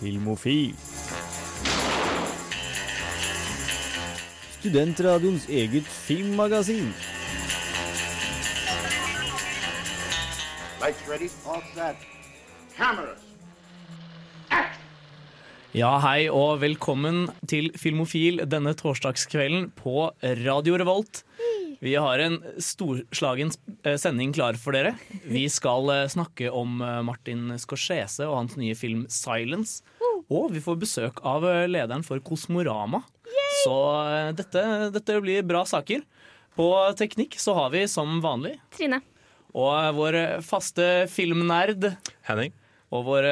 Filmofil. Studentradioens eget filmmagasin. Lights ready, all set. Cameras. Ja, hei og velkommen til Filmofil denne torsdagskvelden på Radio Revolt. Vi har en storslagen eh, sending klar for dere. Vi skal eh, snakke om eh, Martin Scorsese og hans nye film 'Silence'. Og vi får besøk av lederen for Kosmorama. Så dette, dette blir bra saker. På teknikk så har vi som vanlig Trine. og vår faste filmnerd Henning. og vår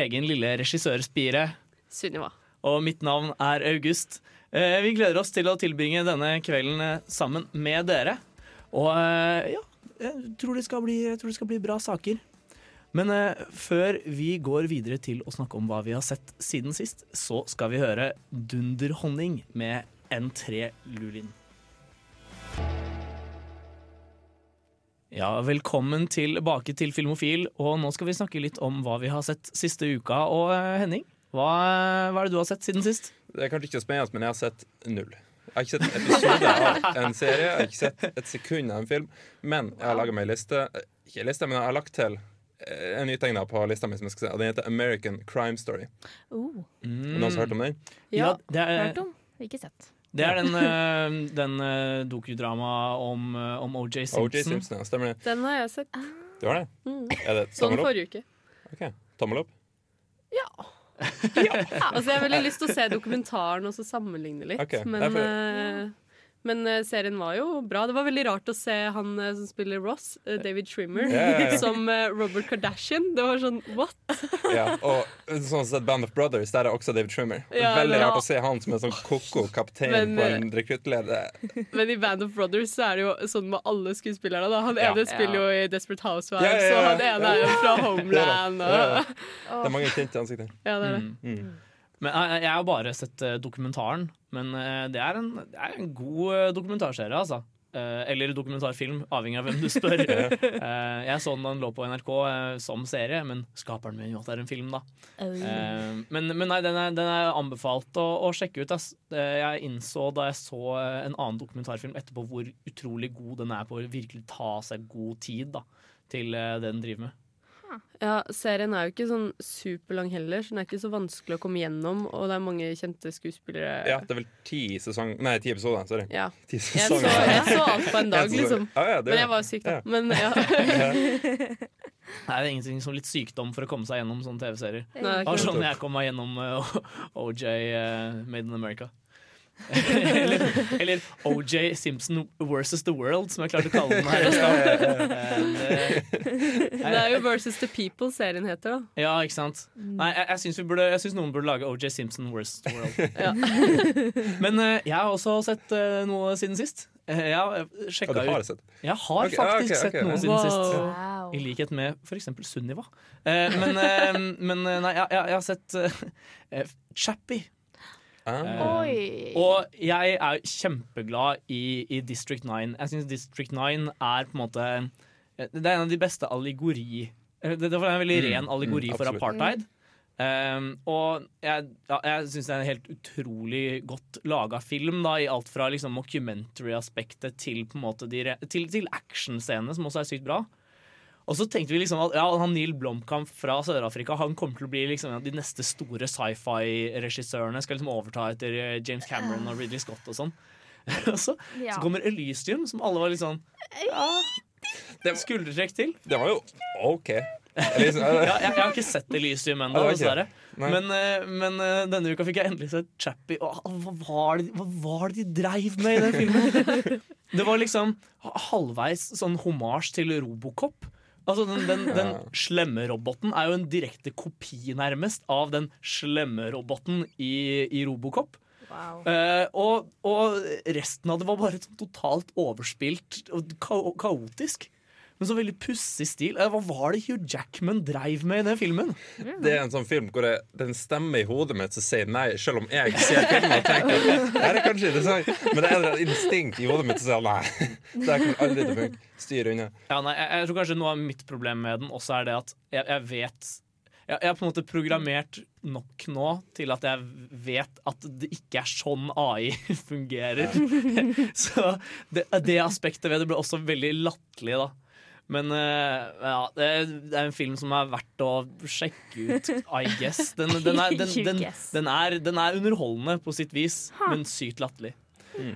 egen lille regissørspire Sunniva. og mitt navn er August. Eh, vi gleder oss til å tilbringe denne kvelden eh, sammen med dere. Og eh, ja, jeg tror det skal bli, det skal bli bra saker. Men før vi går videre til å snakke om hva vi har sett siden sist, så skal vi høre Dunderhonning med N3 Lulin. Ja, velkommen tilbake til Filmofil, og nå skal vi snakke litt om hva vi har sett siste uka. Og Henning, hva, hva er det du har sett siden sist? Det er kanskje ikke spennende, men jeg har sett null. Jeg har ikke sett en episode av en serie, jeg har ikke sett et sekund av en film. Men jeg har laga meg liste. eh, Ikke liste, men jeg har lagt til eh, en nytegna på lista mi som jeg skal se. Og den heter American Crime Story. Oh, Noen som har hørt om den? Ja, det er, hørt om, ikke sett. det er den, eh, den dokudramaet dokudrama om, eh, om OJ Simpson. OJ Simpson, ja. Stemmer det? Den har jeg sett. Du har det? Mm. Er det Sånn tommel opp? forrige uke. Ok, Tommel opp? Altså, jeg har veldig lyst til å se dokumentaren og så sammenligne litt. okay. Men, det er men uh, serien var jo bra. Det var veldig rart å se han uh, som spiller Ross, uh, David Trimmer, yeah. ja, ja. som Robert Kardashian. Det var sånn what? Ja, og sånn sett Band of Brothers, der er også David Trimmer. Ja, Veldig rart rart å se han som en sånn koko kaptein Men, på en rekruttleder. Men i Band of Brothers så er det jo sånn med alle skuespillerne. Da. Han Ja. ene spiller jo i Desperate Housewives, Ja, ja, ja. og han ene er jo fra Homeland. Ja, Og, ja. Det er mange kjente ansikter. ja, det er det. Mm. Mm. Men jeg, jeg har bare sett eh, dokumentaren, men eh, det, er en, det er en god eh, dokumentarserie, altså. Eh, eller dokumentarfilm, avhengig av hvem du spør. Eh, jeg så den da den lå på NRK eh, som serie, men skaperen min jo at det er en film, da. Oh. men, men nei, den er, den er anbefalt å, å sjekke ut. Ass. Eh, Jeg innså da jeg så eh, en annen dokumentarfilm etterpå, hvor utrolig god den er på å virkelig ta seg god tid da, til eh, det den driver med. Ja, serien er jo ikke sånn superlang heller, så den er ikke så vanskelig å komme gjennom. Og det er mange kjente skuespillere. Ja, det er vel ti sesong Nei, ti episoder. Sorry. Ja. Ti Jeg, så, jeg så alt på en dag, liksom. Ja, ja, det Men jeg var syk, da. Ja. Men ja. Nei, det er ingenting som litt sykdom for å komme seg gjennom sånne TV-serier. Det var sånn jeg kom meg gjennom uh, OJ uh, Made in America. Eller, eller OJ Simpson versus The World, som jeg klarte å kalle den her Men. Eh, Det er jo Versus the People serien heter, da. Ja, ikke sant? Nei, jeg, jeg syns jeg syns noen burde lage OJ Simpson versus The World. Ja. Men uh, jeg har også sett uh, noe siden sist. Eh, jeg har sjekka du ut sett. Jeg har okay, faktisk okay, okay, sett noe siden sist. Wow. Wow. I likhet med f.eks. Sunniva. Eh, men, men nei, jeg, jeg, jeg har sett Chappie. Ah. Oi. Og jeg er kjempeglad i, i District 9. Jeg syns District 9 er på en måte eh, Det er en av de beste allegori eh, Det, det var en veldig Mm, ren allegori mm, for apartheid. Um, og jeg, ja, jeg syns det er en helt utrolig godt laga film, da, i alt fra liksom, mockumentary-aspektet til, på en måte, de, til, til actionscenene, som også er sykt bra. Og så tenkte vi liksom at ja, han Neil Blomkamp fra Sør-Afrika Han kommer til å bli liksom en av de neste store sci-fi-regissørene. Skal liksom overta etter eh, James Cameron og Ridley Scott og sånn. Og så, Ja. så kommer Elysium, som alle var litt sånn ja, Skuldertrekk til. det var jo OK. Liksom, Ja, jeg, jeg har ikke sett Elysium ennå, dessverre. Men, eh, men eh, denne uka fikk jeg endelig sett Chappie. Og hva var, det, hva var det de dreiv med i den filmen? Det var liksom halvveis sånn homasj til Robocop. Altså Den, den, den slemme roboten er jo en direkte kopi, nærmest, av den slemme roboten i, i Robocop. Wow. Uh, og, og resten av det var bare sånn totalt overspilt og ka kaotisk. Men så veldig pussig stil. Eh, Hva var det Hugh Jackman dreiv med i den filmen? Det er en sånn film hvor det, det er en stemme i hodet mitt som sier nei, selv om jeg ser filmen og tenker det er kanskje interessant, men det er et instinkt i hodet mitt som sier nei. Det kan kommer aldri til å funke. Styr unna. Ja, nei, jeg, jeg tror kanskje noe av mitt problem med den også er det at jeg, jeg vet jeg, jeg har på en måte programmert nok nå til at jeg vet at det ikke er sånn AI fungerer. Så det, det aspektet ved det ble også veldig latterlig, da. Men eh, ja, det, det er en film som er verdt å sjekke ut, I guess. Den, den, er, den, den, den, er, den er underholdende på sitt vis, men sykt latterlig.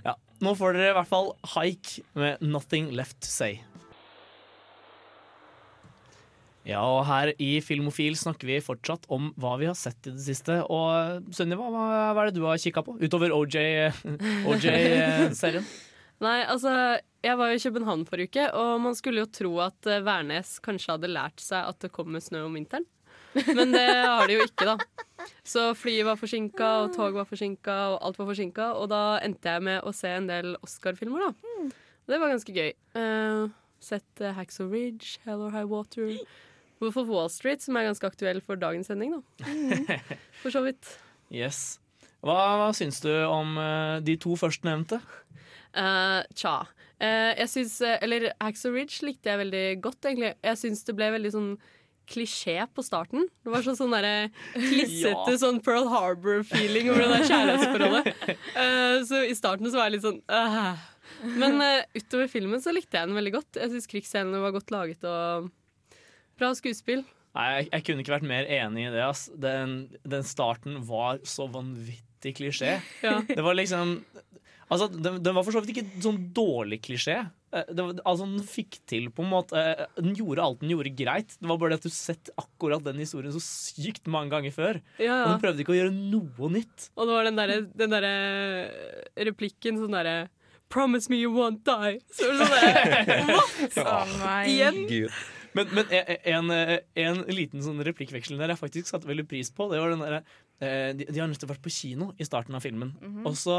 Ja, nå får dere i hvert fall Haik med 'Nothing Left to Say'. Ja, og her i Filmofil snakker vi fortsatt om hva vi har sett i det siste. Og Sunniva, hva, hva er det du har kikka på? Utover OJ-serien? Nei, altså, jeg var i København forrige uke, og man skulle jo tro at eh, Værnes kanskje hadde lært seg at det kommer snø om vinteren. Men det har de jo ikke, da. Så flyet var forsinka, og tog var forsinka, og alt var forsinka. Og da endte jeg med å se en del Oscar-filmer, da. Det var ganske gøy. Uh, sett uh, Hacksaw Ridge, Hell or High Water, Wolf of Wall Street, som er ganske aktuell for dagens sending, da. For så vidt. Yes. Hva, hva syns du om eh, de to førstnevnte? Eh, tja. Uh, jeg syns eh, Eller Axel Ridge likte jeg veldig godt, egentlig. Jeg syns det ble veldig sånn klisjé på starten. Det var sånn, sånn derre klissete Ja. sånn Pearl Harbor-feeling over det der kjærlighetsforholdet. Uh, så i starten så var jeg litt sånn uh. Men uh, utover filmen så likte jeg den veldig godt. Jeg syns krigsscenene var godt laget og bra skuespill. Nei, jeg, jeg kunne ikke vært mer enig i det. Ass. Den, den starten var så vanvittig klisjé. Ja. Det var liksom Altså, den, den var for så vidt ikke sånn dårlig klisjé. Eh, Det var, altså, den fikk til på en måte eh, Den gjorde alt den gjorde greit. Det var bare det at du sett akkurat den historien så sykt mange ganger før. Ja, Og den prøvde ikke å gjøre noe nytt. Og det var den derre den derre replikken sånn derre Promise me you won't die. Så sånn der, What?! Igjen? Gud. Men, men en, en, en liten sånn replikkveksling der jeg faktisk satte veldig pris på, det var den derre eh, de, de har nettopp vært på kino i starten av filmen. Og så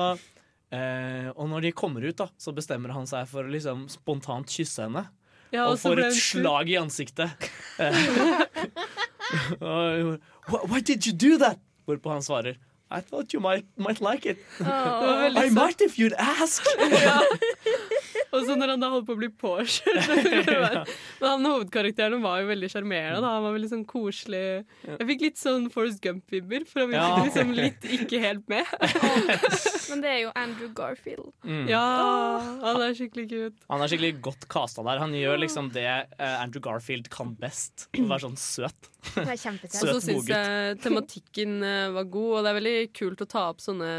eh, Og når de kommer ut, da, så bestemmer han seg for å liksom spontant kysse henne. Ja, og så får et slag i ansiktet. Eh, og, why, why did you do that? Hvorpå han svarer I thought you might, might like it. Oh, I might if you'd ask. Og så når han da holdt på å bli påkjørt Men han hovedkarakteren var jo veldig sjarmerende. Han var veldig sånn koselig. Jeg fikk litt sånn Forest Gump-vibber, for han virket liksom litt ikke helt med. Men det er jo Andrew Garfield. Mm. Ja, han er skikkelig cute. Han er skikkelig godt casta der. Han gjør liksom det eh, Andrew Garfield kan best. Å være sånn søt. Det er Og så syns jeg tematikken eh, var god, og det er veldig kult å ta opp sånne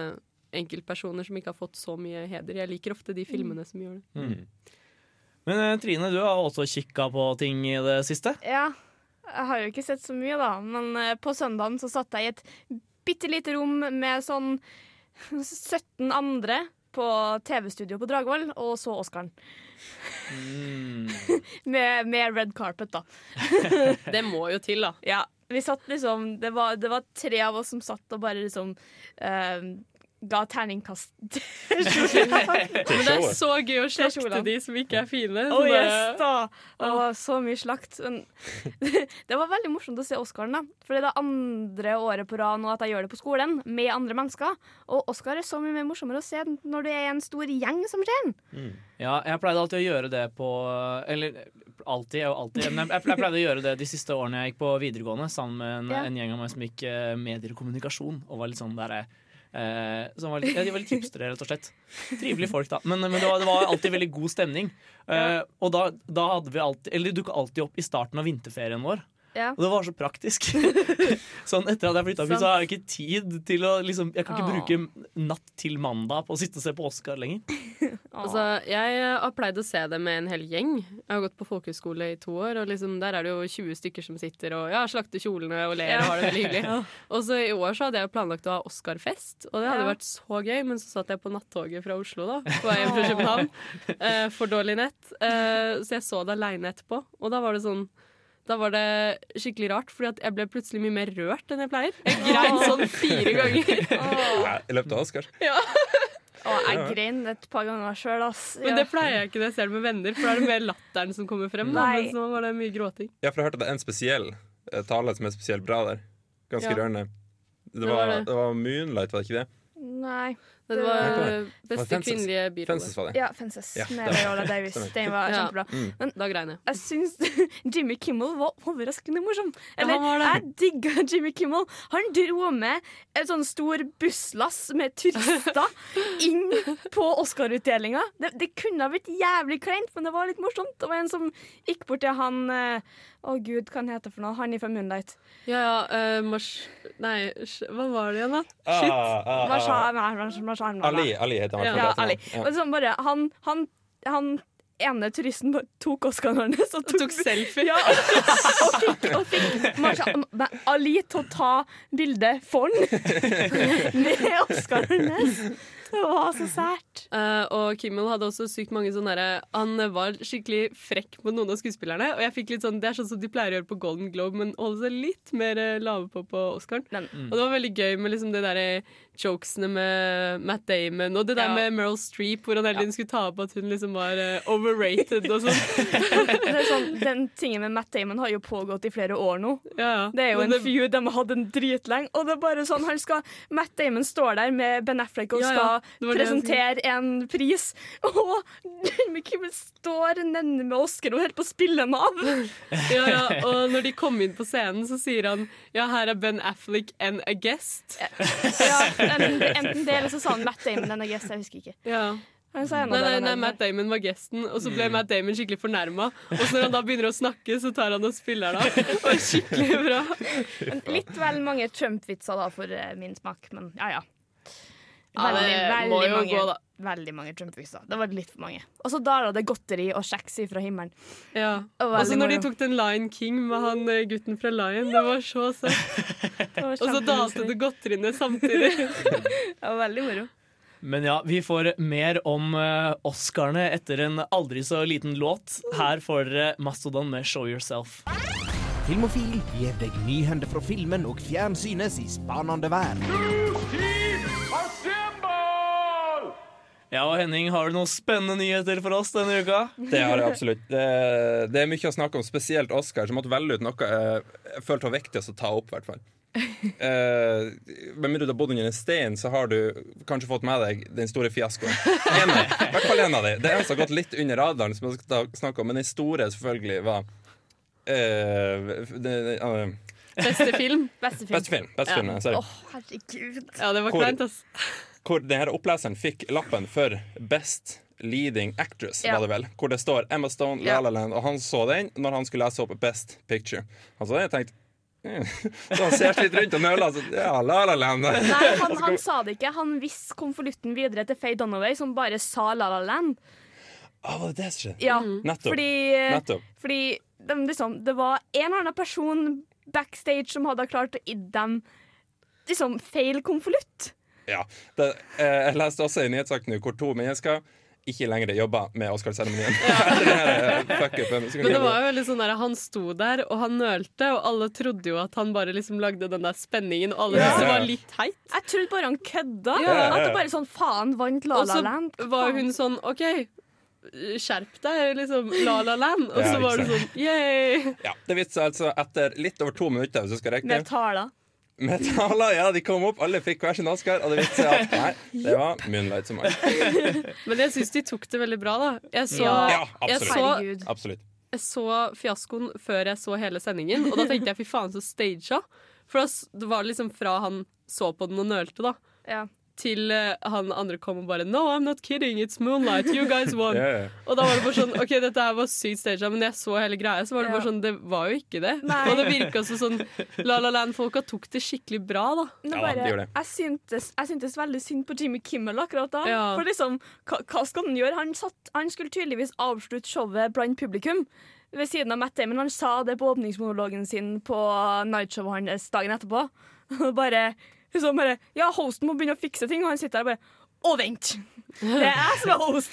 enkeltpersoner som ikke har fått så mye heder. Jeg liker ofte de filmene som gjør det. Men eh, Trine, du har også kikka på ting i det siste. Ja, jeg har jo ikke sett så mye, da. Men eh, på søndagen så satt jeg i et bitte lite rom med sånn 17 andre på TV-studio på Dragvoll, og så Oscaren. Mm. Med, med red carpet, da. Det må jo til, da. Ja, vi satt liksom Det var, det var tre av oss som satt og bare liksom eh, ga terningkast Til Men det er så gøy å slakte de som ikke er fine. Oh Sånn yes, da! Det var så mye slakt. Men det var veldig morsomt å se Oscaren, da. For det er det andre året på rad nå at jeg gjør det på skolen med andre mennesker. Og Oscar er så mye mer morsommere å se når du er en stor gjeng som ser den. Ja, jeg pleide alltid å gjøre det på Eller alltid og alltid. Men jeg, jeg pleide å gjøre det de siste årene jeg gikk på videregående sammen med en, Ja. en gjeng av meg som gikk eh, medier og kommunikasjon. Og var litt sånn der, eh, som var litt, ja, De var litt hipstere, rett og slett. Trivelige folk, da. Men, men det, var, det var alltid veldig god stemning. Eh, og da, da hadde vi alltid Eller dukka alltid opp i starten av vinterferien vår. Ja. Og det var så praktisk. sånn Etter at jeg flytta hit, så har jeg ikke tid til å liksom, Jeg kan ikke Åh. bruke natt til mandag på å sitte og se på Oscar lenger. Altså, jeg har pleid å se det med en hel gjeng. Jeg har gått på folkehøyskole i to år, og liksom, der er det jo 20 stykker som sitter og ja, slakter kjolene og ler og har det veldig hyggelig. Og så i år så hadde jeg planlagt å ha Oscar-fest, og det hadde Ja. vært så gøy, men så satt jeg på nattoget fra Oslo da, på vei hjem fra København. Eh, for dårlig nett. Eh, så jeg så det aleine etterpå, og da var det sånn da var det skikkelig rart, fordi jeg ble plutselig mye mer rørt enn jeg pleier. Jeg grein sånn fire ganger. Ja, I løpet av Oscar. Og jeg grein et par ganger sjøl. Men det pleier jeg ikke når jeg ser det med venner, for da er det mer latteren som kommer frem. Da. Men så var det mye gråting. Ja, for jeg hørte at det er en spesiell eh, tale som er spesielt bra der. Ganske Ja. rørende. Det Det var var, det. det var Moonlight, var det ikke det? Nei. Det var eh, beste kvinnelige byrådet Fences var det. Ja, Fences Ja, med Viola Davis. Den var Ja. kjempebra. Mm. Da grein jeg. Jeg syns Jimmy Kimmel var overraskende morsom. Eller, ja, jeg digga Jimmy Kimmel. Han dro med et sånn stor busslass med turister inn på Oscar-utdelinga. Det, det kunne ha blitt jævlig kleint, men det var litt morsomt. Det var en som gikk bort til han Å gud, hva han heter for noe? Han fra Moonlight. Ja, ja, uh, Mars... Nei, hva var det igjen, da? Shit. Ah, ah, ah. Ali, Ali heter han. Ja, Ali. han. Og sånn bare, han, han, han ene turisten bare tok Oscaren hans og tok, tok selfie. Ja, og fikk, og fikk, og fikk Marsha, nei, Ali til å ta bilde for han med Oscaren hans. Det var så sært. Uh, og Kimmel hadde også sykt mange sånne der, Han var skikkelig frekk på noen av skuespillerne. Og jeg fikk litt sånn Det er sånn som de pleier å gjøre på Golden Globe, men holde seg litt mer eh, lave på på Oscaren. Mm. Og det var veldig gøy med liksom det derre jokesene med Matt Damon, og det der Ja. med Meryl Streep, hvor han hele tiden skulle ta opp at hun liksom var uh, overrated og sånn. Det sånn, den tingen med Matt Damon har jo pågått i flere år nå. Ja. Det er jo Men en feud de har hatt en dritlenge. Og det er bare sånn, han skal, Matt Damon står der med Ben Affleck og skal Det det presentere en pris. Og Jimmy Kimmel står nede med Oscar og holder på å spille den av. Ja, ja, og når de kommer inn på scenen, så sier han ja, her er Ben Affleck and a guest. Ja, enten, enten det, eller så sa han Matt Damon denne I jeg husker ikke. Ja. Nei, nei, nei, Matt Damon var gjesten, og så ble Matt Damon skikkelig fornærma. Og så når han da begynner å snakke, så tar han og spiller det av. Skikkelig bra. Litt vel mange Trump-vitser da for eh, min smak, men ja ja. Ja, det Veldig, må veldig jo mange, gå, da. Veldig mange Trump-vitser. Det var litt for mange. Og så daler det godteri og kjeks fra himmelen. Ja. Og så når de tok den Lion King med han eh, gutten fra Lion, det var så søtt. Og så dalte det godteriene samtidig. Det var veldig moro. Men ja, vi får mer om eh, Oscarene etter en aldri så liten låt. Her får dere Mastodon med 'Show Yourself'. Filmofil gir deg nyhender fra filmen og fjernsynets i spanende verden. Ja, og Henning, har du noen spennende nyheter for oss denne uka? Det har jeg absolutt. Det, det er mye å snakke om, spesielt Oscar, som måtte velge ut noe jeg, jeg følte var viktigst å ta opp. i hvert fall. Eh, med mindre du har bodd under en stein, så har du kanskje fått med deg den store fiaskoen. En I hvert fall en av de. Det eneste som har gått litt under radaren, som jeg skal snakke om, men den store selvfølgelig var uh, det, eh, Beste film. Beste film. Beste film. Beste film, sorry. Åh, herregud. Ja, det var kleint, ass. Hvor denne oppleseren fikk lappen for Best Leading Actress, Ja. var det vel. Hvor det står Emma Stone, La La Land, og han så den når han skulle lese opp Best Picture. Han så den og tenkte eh, Så han ser litt rundt og nøler. Så, ja, La La Land. Nei, han, han sa det ikke. Han viste konvolutten videre til Faye Dunaway, som bare sa La La Land. Ah, var det det som skjedde? Ja, Nettopp. fordi, Nettopp. fordi de, liksom, det var en eller annen person backstage som hadde klart å gi dem liksom, feil konvolutt. Ja. Det, eh, jeg leste også en nyhetssak nå hvor to mennesker ikke lenger jobber med Oscar-seremonien. her, eh, Men det var jo veldig sånn der, Han sto der, og han nølte, og alle trodde jo at han bare liksom lagde den der spenningen, og alle Ja. syntes det var litt teit. Jeg trodde bare han kødda. Ja. At det bare sånn faen vant La La Land. Og så var hun sånn OK, skjerp deg, liksom. La La Land. Og Ja, så var du det sånn yay. Ja, det viste seg altså etter litt over to minutter, hvis du skal rekke Med taler. Metaler, ja, de kom opp, alle fikk hver sin Oscar, og det viste seg at nei, det var Moonlight som vant. Men jeg syns de tok det veldig bra, da. Jeg så, Ja. absolutt. jeg så, Herregud. Absolutt. jeg så fiaskoen før jeg så hele sendingen, og da tenkte jeg fy faen, så staged. For da det var liksom fra han så på den og nølte, da. Ja. Til eh, han andre kom og bare No, I'm not kidding, it's Moonlight, you guys won. yeah. Og da var det bare sånn OK, dette her var sykt staged, men jeg så hele greia, så var det bare sånn Det var jo ikke det. Nei. Og det virka som sånn La La Land-folka tok det skikkelig bra, da. Men bare, ja, det. jeg, syntes, jeg syntes veldig synd på Jimmy Kimmel akkurat da. Ja. For liksom, hva, hva skal han gjøre? Han, satt, han skulle tydeligvis avslutte showet blant publikum. Ved siden av Matt Damon. Han sa det på åpningsmonologen sin på nightshowet hans dagen etterpå. Bare, liksom bare Ja, hosten må begynne å fikse ting, og han sitter der bare Å, vent! Det er jeg som er host!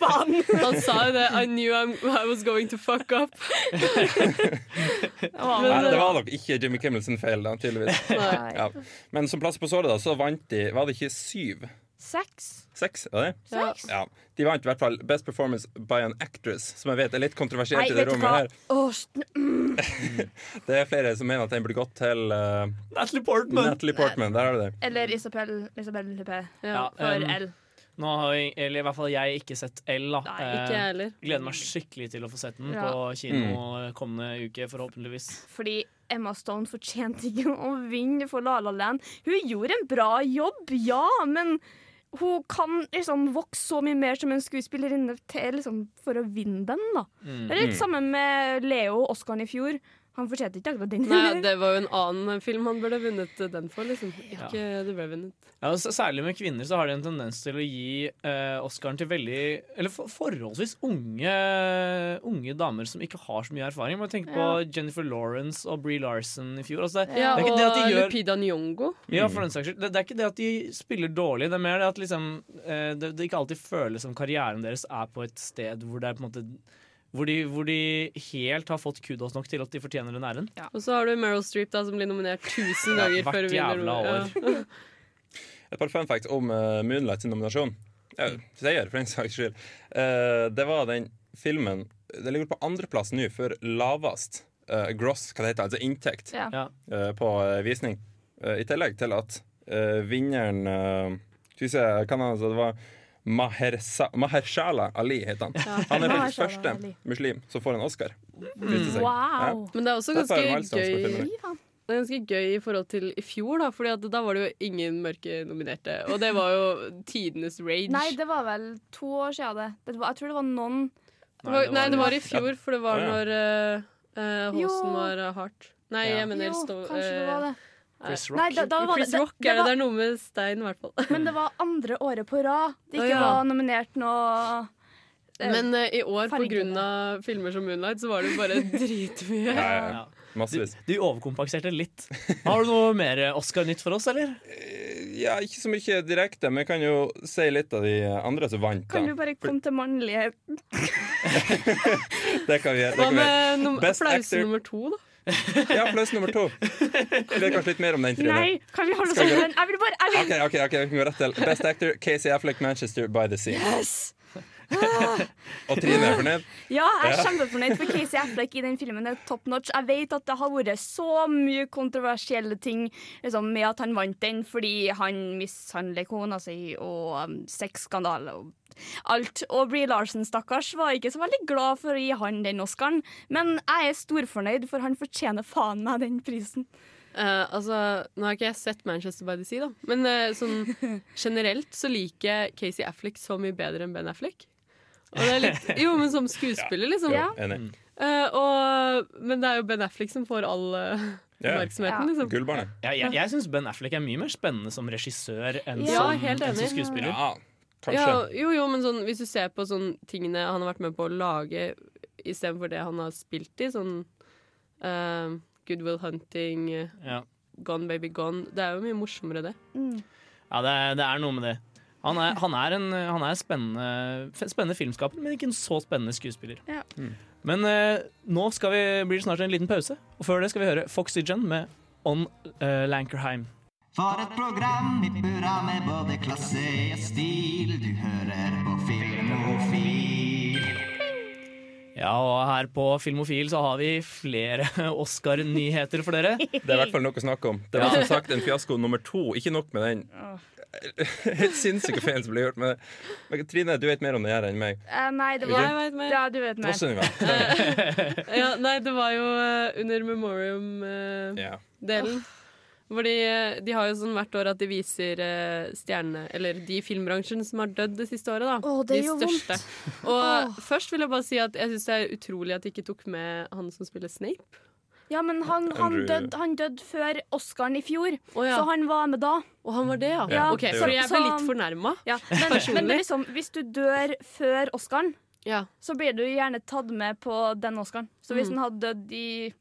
Faen! Han sa jo det. I knew I'm, I was going to fuck up. Men, Nei, det var nok ikke Jimmy Kimmel sin feil, da, tydeligvis. Ja. Men som plass på såret, da, så vant de Var det ikke syv Seks? Seks, var det? Seks? Ja. De vant i hvert fall Best Performance by an Actress, som jeg vet er litt kontroversielt Nei, i det rommet hva? her. Det er flere som mener at den burde gått til uh, Natalie Portman! Natalie Portman. Der har du det. Eller Isabel, Isabel Huppé. Ja, For um, L. Nå har jeg, eller i hvert fall jeg ikke sett L. da Nei, ikke Eh, heller. Gleder meg skikkelig til å få sett den Ja. på kino kommende uke, forhåpentligvis. Fordi Emma Stone fortjente ikke å vinne for La La Land. Hun gjorde en bra jobb, ja, men hun kan liksom vokse så mye mer som en skuespillerinne til, liksom, for å vinne den. da. Mm. Det er litt sammen med Leo og Oscar i fjor. Han fortjente ikke akkurat den. Nei, det var jo en annen film han burde vunnet den for, liksom. Ikke det ble vunnet. Ja, Særlig med kvinner så har de en tendens til å gi eh, Oscaren til veldig Eller for, forholdsvis unge, unge damer som ikke har så mye erfaring. Man Må tenke på Jennifer Lawrence og Bree Larson i fjor. Altså det, Ja, det er ikke og det at de gjør Lupita Nyong'o. Ja, for den saks skyld. Det, det er ikke det at de spiller dårlig, det er mer det at liksom, eh, det, det ikke alltid føles som karrieren deres er på et sted hvor det er på en måte hvor de, hvor de helt har fått kudos nok til at de fortjener den æren. Og så har du Meryl Streep, da, som blir nominert tusen Ja, ganger ja, før hun vinner. Ja. Et par fun facts om uh, Moonlight sin nominasjon. Ja, seier, for den saks skyld. Uh, det var den filmen Den ligger på andreplass nå for lavest uh, gross, hva det heter, altså inntekt, Ja. Ja. eh, på visning. Eh, I tillegg til at eh, vinneren uh, Skal vi se, hva altså, det var Mahershala Ali, heter han. Han er faktisk første Ali. muslim som får en Oscar. Mm. Wow. Ja. Men det er også ganske er gøy. Det er ganske gøy i forhold til i fjor, da Fordi da var det jo ingen mørke nominerte. Og det var jo tidenes rage. Nei, det var vel to år siden det. det var, jeg tror det var noen det var, nei, det var i fjor, for det var ja. når uh, uh, Holsten var uh, hardt. Nei, Ja. jeg mener Jo, stå, kanskje det var det. Chris Nei, Rock. da, da var det, Chris det, Rock det, er det. var, Det er noe med Stein, i hvert fall. Men det var andre året på rad det ikke ikke ja. var nominert noe eh, Men uh, i år, på grunn av filmer som Moonlight, så var det bare dritmye. Ja, ja, ja. Massevis. Du, du, overkompenserte litt. Har du noe mer Oscar-nytt for oss, eller? Ja, ikke så mye direkte, men jeg kan jo si litt av de andre som vant. Kan du Da. bare komme til mannlige Det kan vi gjøre. Det Hva med applaus actor. nummer to, da? Ja, applaus nummer to. Jeg vet kanskje litt mer om den, Trine. Nei, kan vi holde oss til den? Jeg vil bare jeg vil, Ok, ok, ok, vi kan gå rett til Best Actor, Casey Affleck, Manchester by the Sea. Yes! Og Trine er fornøyd? Ja, jeg er kjempefornøyd for Casey Affleck i den filmen er top notch. Jeg vet at det har vært så mye kontroversielle ting liksom, med at han vant den fordi han mishandler kona si og um, sexskandale og alt. Og Brie Larsen, stakkars, var ikke så veldig glad for å gi han den Oscaren. Men jeg er storfornøyd, for han fortjener faen meg den prisen. Uh, altså, Nå har ikke jeg sett Manchester by the Sea, da. Men uh, sånn generelt så liker jeg Casey Affleck så mye bedre enn Ben Affleck. Og det er litt, jo, men som skuespiller, liksom. Ja. Eh, og, men det er jo Ben Affleck som får all oppmerksomheten, Ja. liksom. Gullbarnet. Jeg, jeg, jeg syns Ben Affleck er mye mer spennende som regissør enn Ja, som, enn som enig. skuespiller. Ja, kanskje. Ja, jo, jo, men sånn, hvis du ser på sånn tingene han har vært med på å lage istedenfor det han har spilt i, sånn uh, Good Will Hunting, Ja. Gone Baby Gone Det er jo mye morsommere, det. Ja, det, er- det er noe med det. Han er, han er en han er spennende, spennende filmskaper, men ikke en så spennende skuespiller. Ja. Men uh, nå skal vi, blir det snart en liten pause, og før det skal vi høre Foxygen med On uh, Lankerheim. For et program i burra med både klasse og stil. Du hører på Filmofil. Ja, og her på Filmofil så har vi flere Oscar-nyheter for dere. Det er i hvert fall noe å snakke om. Det var som sagt en fiasko nummer to. Ikke nok med den helt sinnssyke feilen som ble gjort. Men, men Trine, du vet mer om det her enn meg. Uh, nei, det var jeg vet mer. Ja, du vet mer. Også, Ja, nei, det var jo uh, under memorium-delen. Uh, Fordi eh, de har jo sånn hvert år at de viser stjerne, stjernene Eller de i filmbransjen som har dødd det siste året, da. Åh, det de gjør vondt. Og Og først vil jeg bare si at jeg syns det er utrolig at de ikke tok med han som spiller Snape. Ja, men han, han døde død før Oscaren i fjor, oh, ja. så han var med da. Og han var det, ja. Ja, ok, For jeg ble litt fornærma. Ja, men, men liksom, hvis du dør før Oscaren, Ja. så blir du gjerne tatt med på den Oscaren. Så hvis Mm. han hadde dødd i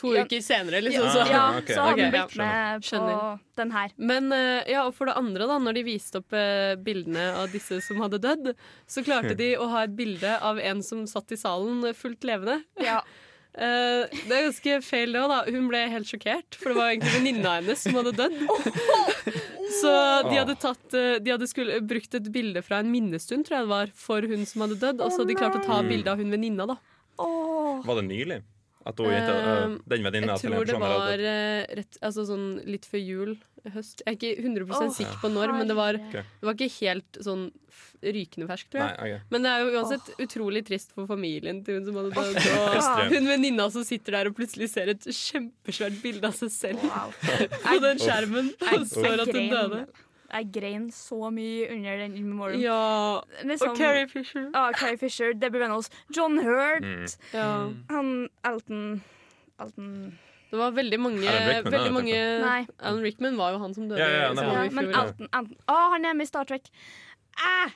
To Ja. uker senere, liksom. Så. Ja, okay. så hadde hun blitt med på Skjønner. den her. Men eh, ja, og for det andre, da, når de viste opp eh, bildene av disse som hadde dødd, så klarte de å ha et bilde av en som satt i salen eh, fullt levende. Ja. Uh, det er ganske feil, det òg, da. Hun ble helt sjokkert, for det var egentlig venninna hennes som hadde dødd. Så de hadde, tatt, de hadde skulle, brukt et bilde fra en minnestund, tror jeg det var, for hun som hadde dødd. Og så hadde de klart å ta nei. bilde av hun venninna, da. Åh. Var det nylig? At hun jenta, Um, den venninna Jeg tror det var hadde eh, rett, altså sånn litt før jul, høst. Jeg er ikke 100 oh, sikker på når, men det var, okay. det var ikke helt sånn rykende fersk, tror jeg. Nei, okay. Men det er jo uansett utrolig trist for familien til hun som hadde dødd. Og hun venninna som sitter der og plutselig ser et kjempesvært bilde av seg selv Wow. på den skjermen og står at hun døde. Jeg grein så mye under den In Memoriam. Ja. Liksom, Og Carrie Fisher. Ja, Carrie Fisher, Debbie Reynolds, John Hurt, Mm. Ja. han Elton Elton Det var veldig mange, Alan Rickman, veldig mange Nei. Alan Rickman var jo han som døde. Ja, ja, ja, nei, ja, Men. Elton, Elton. Å, han er med i Star Trek. Æh!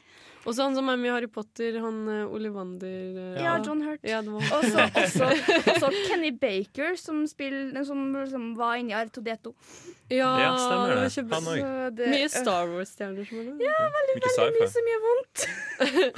Og så han som er med i Harry Potter, han eh, Ollivander eh, Ja, John Hurt. Ja, det var Og så også, også Kenny Baker, som, spill, som, som var inni R2D2. Ja, Ja, stemmer det var det. kjempe- Han òg. Så det- Mye Star Wars-stjerner som var med. Ja, veldig, Mye sci-fi. så mye vondt.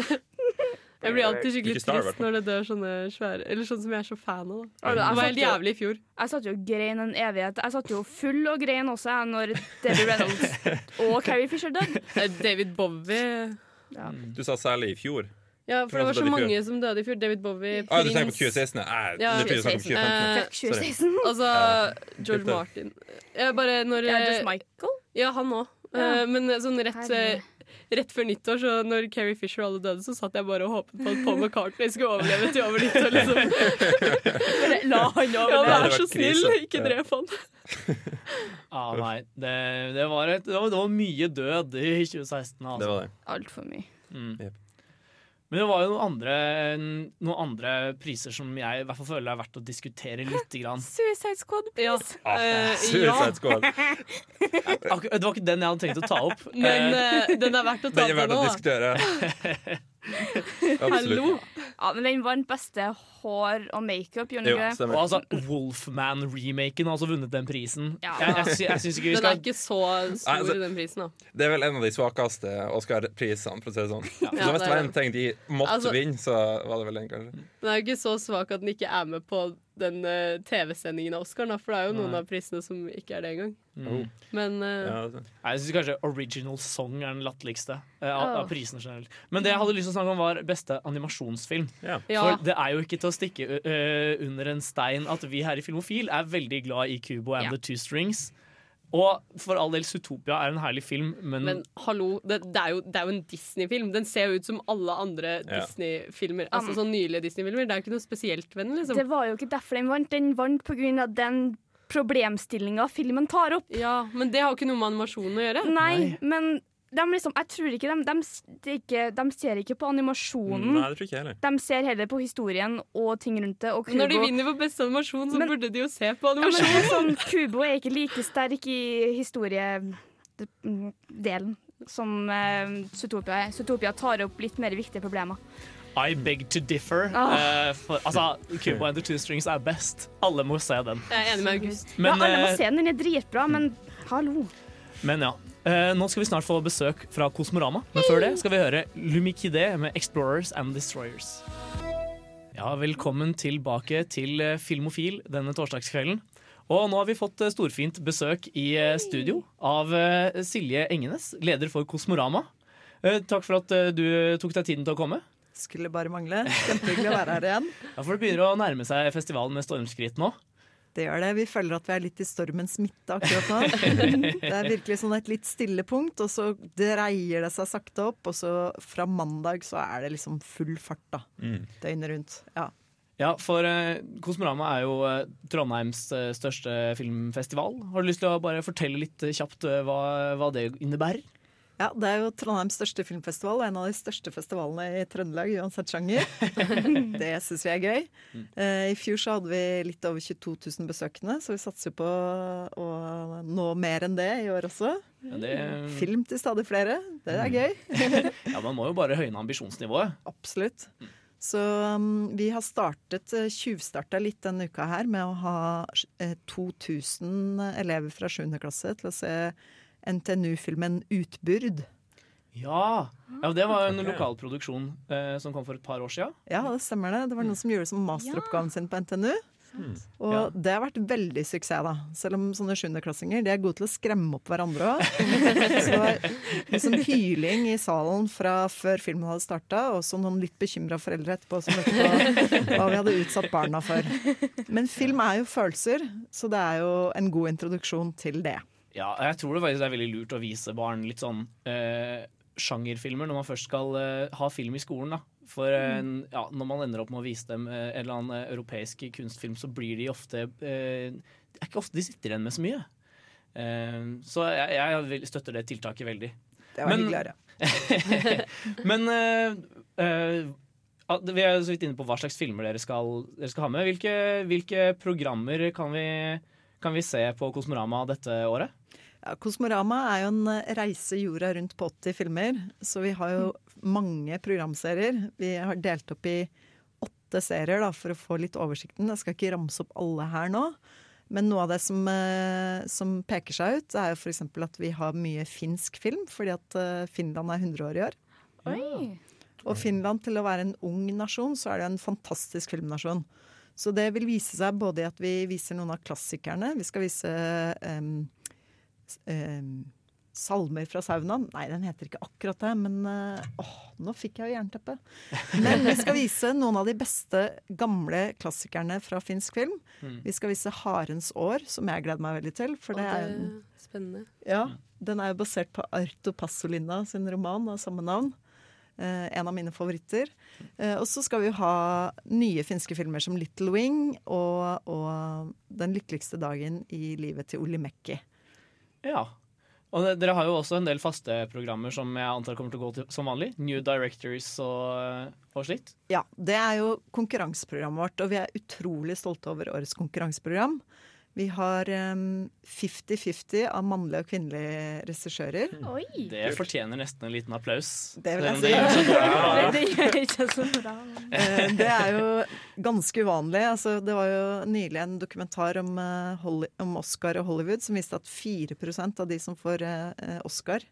jeg blir alltid skikkelig Mye Star, i hvert trist fall. når det dør sånne svære Eller sånn som jeg er så fan av. Da. Det var helt jævlig i fjor. Jeg satt jo og grein en evighet. Jeg satt jo full og grein også jeg, når Debbie Reynolds og Carrie Fisher døde. Eh, David Bowie Ja. Du sa særlig i fjor. Ja, for det var så mange som døde i fjor. David Bowie, Ah, du tenker på Prince 2016? Nei, Ja, det trodde du snakket om 2016. 2015. Eh, 2016. Altså George Martin. Ja, bare når Ja, eh, Just Michael. Ja, han òg. Ja. men sånn rett, Herre. Rett før nyttår, så når Carrie Fisher og alle døde, så satt jeg bare og håpet på at Paul McCartney skulle overleve til over nyttår. Liksom. La han overleve. Ja, vær så snill, ikke drep han. Ah, nei, det, det, var et, det, var, det var mye død i 2016. Det Altså. var det. Altfor mye. Mm. Jep. Men det var jo noen andre, noen andre priser som jeg i hvert fall føler er verdt å diskutere litt. grann. Suicide Squad, Ja. please. Ah, Eh, Suicide Squad. Det var ikke den jeg hadde tenkt å ta opp. Men Eh, eh, den er verdt å ta Den er verdt å diskutere. Hallo! Ja, men den vant beste hår og makeup, gjorde den ikke det? og altså, Wolfman-remaken har også vunnet den prisen. Ja. Jeg, jeg, sy- jeg syns ikke vi Den er skal ikke så stor, altså- den prisen, da. Det er vel en av de svakeste Oscar-prisene, for å si det sånn. Så Ja, hvis det det var en ting de måtte Altså- vinne, så var det vel den, kanskje. Den er jo ikke så svak at den ikke er med på den uh, TV-sendingen av Oscar, da, for det er jo noen Nei. av prisene som ikke er det engang. mm. Men uh, Ja, det- Jeg syns kanskje Original Song er den latterligste uh, av, av prisene generelt. Men det jeg hadde lyst til å snakke om, var beste animasjonsfilm. ja. ja. For det er jo ikke til å stikke under en stein at vi her i Filmofil er veldig glad i Kubo and Ja. the Two Strings. Og for all del, Zootopia er en herlig film, men, Men hallo, det, det, er jo, det er jo en Disney-film. Den ser jo ut som alle andre Ja. Disney-filmer. Altså Um, sånn nylige Disney-filmer. Det er jo ikke noe spesielt ved den, liksom. Det var jo ikke derfor den vant. Den vant av den problemstillinga filmen tar opp. Ja, Men det har jo ikke noe med animasjonen å gjøre. Nei, men de liksom, jeg tror ikke de, de, ikke, de ser ikke på animasjonen. Nei, det tror ikke jeg heller. De ser heller på historien og ting rundt det. Og Kubo, Når de vinner for beste animasjon, så Men- burde de jo se på ja, men sånn, Kubo er ikke like sterk i historiedelen som uh, Zootopia er. Zootopia tar opp litt mer viktige problemer. I beg to differ. Ah. Uh, for, altså, Kubo and the Two Strings er best. Alle må se den. Jeg er enig med August. Men, ja, alle må eh, se den, den er dritbra, men hallo. Men ja. Eh, nå skal vi snart få besøk fra Kosmorama, men før det skal vi høre Lumikide med 'Explorers and Destroyers'. Ja, velkommen tilbake til eh, Filmofil denne torsdagskvelden. Og nå har vi fått eh, storfint besøk i eh, studio av Silje Engenes, leder for Kosmorama. Eh, Takk for at du tok deg tiden til å komme. Skulle bare mangle. Kjempehyggelig å være her igjen. Ja, for Det begynner å nærme seg festivalen med stormskritt nå. Det gjør det. Vi føler at vi er litt i stormens midte akkurat nå. Det er virkelig sånn et litt stille punkt, og så dreier det seg sakte opp. Og så fra mandag så er det liksom full fart, da. Mm. Døgnet rundt. Ja. Ja, for eh, Kosmorama er jo eh, Trondheims eh, største filmfestival. Har du lyst til å bare fortelle litt kjapt hva, hva det innebærer? Ja, det er jo Trondheims største filmfestival, og en av de største festivalene i Trøndelag, uansett sjanger. Det syns vi er gøy. Eh, I fjor så hadde vi litt over 22 000 besøkende, så vi satser på å nå mer enn det i år også. Ja, det, Film til stadig flere. Det er gøy. ja, Man må jo bare høyne ambisjonsnivået. Absolutt. Så um, vi har startet, uh, tjuvstarta litt denne uka her med å ha uh, 2000 elever fra 7. klasse til å se NTNU-filmen 'Utbyrd'. Ja, ja Det var en Ok. lokal produksjon eh, som kom for et par år siden. Ja, det stemmer det. Det var noen som gjorde det som masteroppgaven sin på NTNU. Og Ja. det har vært veldig suksess, da. Selv om sånne sjuendeklassinger de er gode til å skremme opp hverandre òg. Så det var liksom hyling i salen fra før filmen hadde starta, og så noen litt bekymra foreldre etterpå som lurte på hva vi hadde utsatt barna for. Men film er jo følelser, så det er jo en god introduksjon til det. Ja, jeg tror det faktisk er veldig lurt å vise barn litt sånn eh, sjangerfilmer når man først skal eh, ha film i skolen. da. For eh, ja, når man ender opp med å vise dem eh, en eller annen eh, europeisk kunstfilm, så blir de ofte eh, Det er ikke ofte de sitter igjen med så mye. Eh, så jeg, jeg støtter det tiltaket veldig. Det var Men- hyggelig å. Men vi er så vidt inne på hva slags filmer dere skal, dere skal ha med. Hvilke, hvilke programmer kan vi, kan vi se på Kosmorama dette året? Ja, Kosmorama er jo en eh, reise jorda rundt på 80 filmer, så vi har jo mange programserier. Vi har delt opp i åtte serier da, for å få litt oversikten. Jeg skal ikke ramse opp alle her nå. Men noe av det som, eh, som peker seg ut, er jo f.eks. at vi har mye finsk film, fordi at eh, Finland er 100 år i år. Oi. Og Finland, til å være en ung nasjon, så er det en fantastisk filmnasjon. Så det vil vise seg både i at vi viser noen av klassikerne. Vi skal vise um, um, Salmer fra saunaen. Nei, den heter ikke akkurat det, men eh, åh, nå fikk jeg jo jernteppe. Men vi skal vise noen av de beste gamle klassikerne fra finsk film. Mm. Vi skal vise 'Harens år', som jeg gleder meg veldig til. For det er, det er spennende. ja, den er jo basert på Arto Pasolina sin roman av samme navn. Eh, en av mine favoritter. Eh, og så skal vi ha nye finske filmer som 'Little Wing' og, og 'Den lykkeligste dagen i livet til Olli Mekki'. Ja. Og det- dere har jo også en del faste programmer som jeg antar kommer til å gå til som vanlig. New Directors og, og slikt. Ja, det er jo konkurranseprogrammet vårt, og vi er utrolig stolte over årets konkurranseprogram. Vi har em, 50-50 av mannlige og kvinnelige regissører. Oi. Det fortjener nesten en liten applaus. Det vil jeg si. det gjør så bra. Det, det ikke så bra. Eh, Det er jo ganske uvanlig. Altså, det var jo nylig en dokumentar om, eh, om Oscar og Hollywood som viste at 4% av de som får eh, Oscar,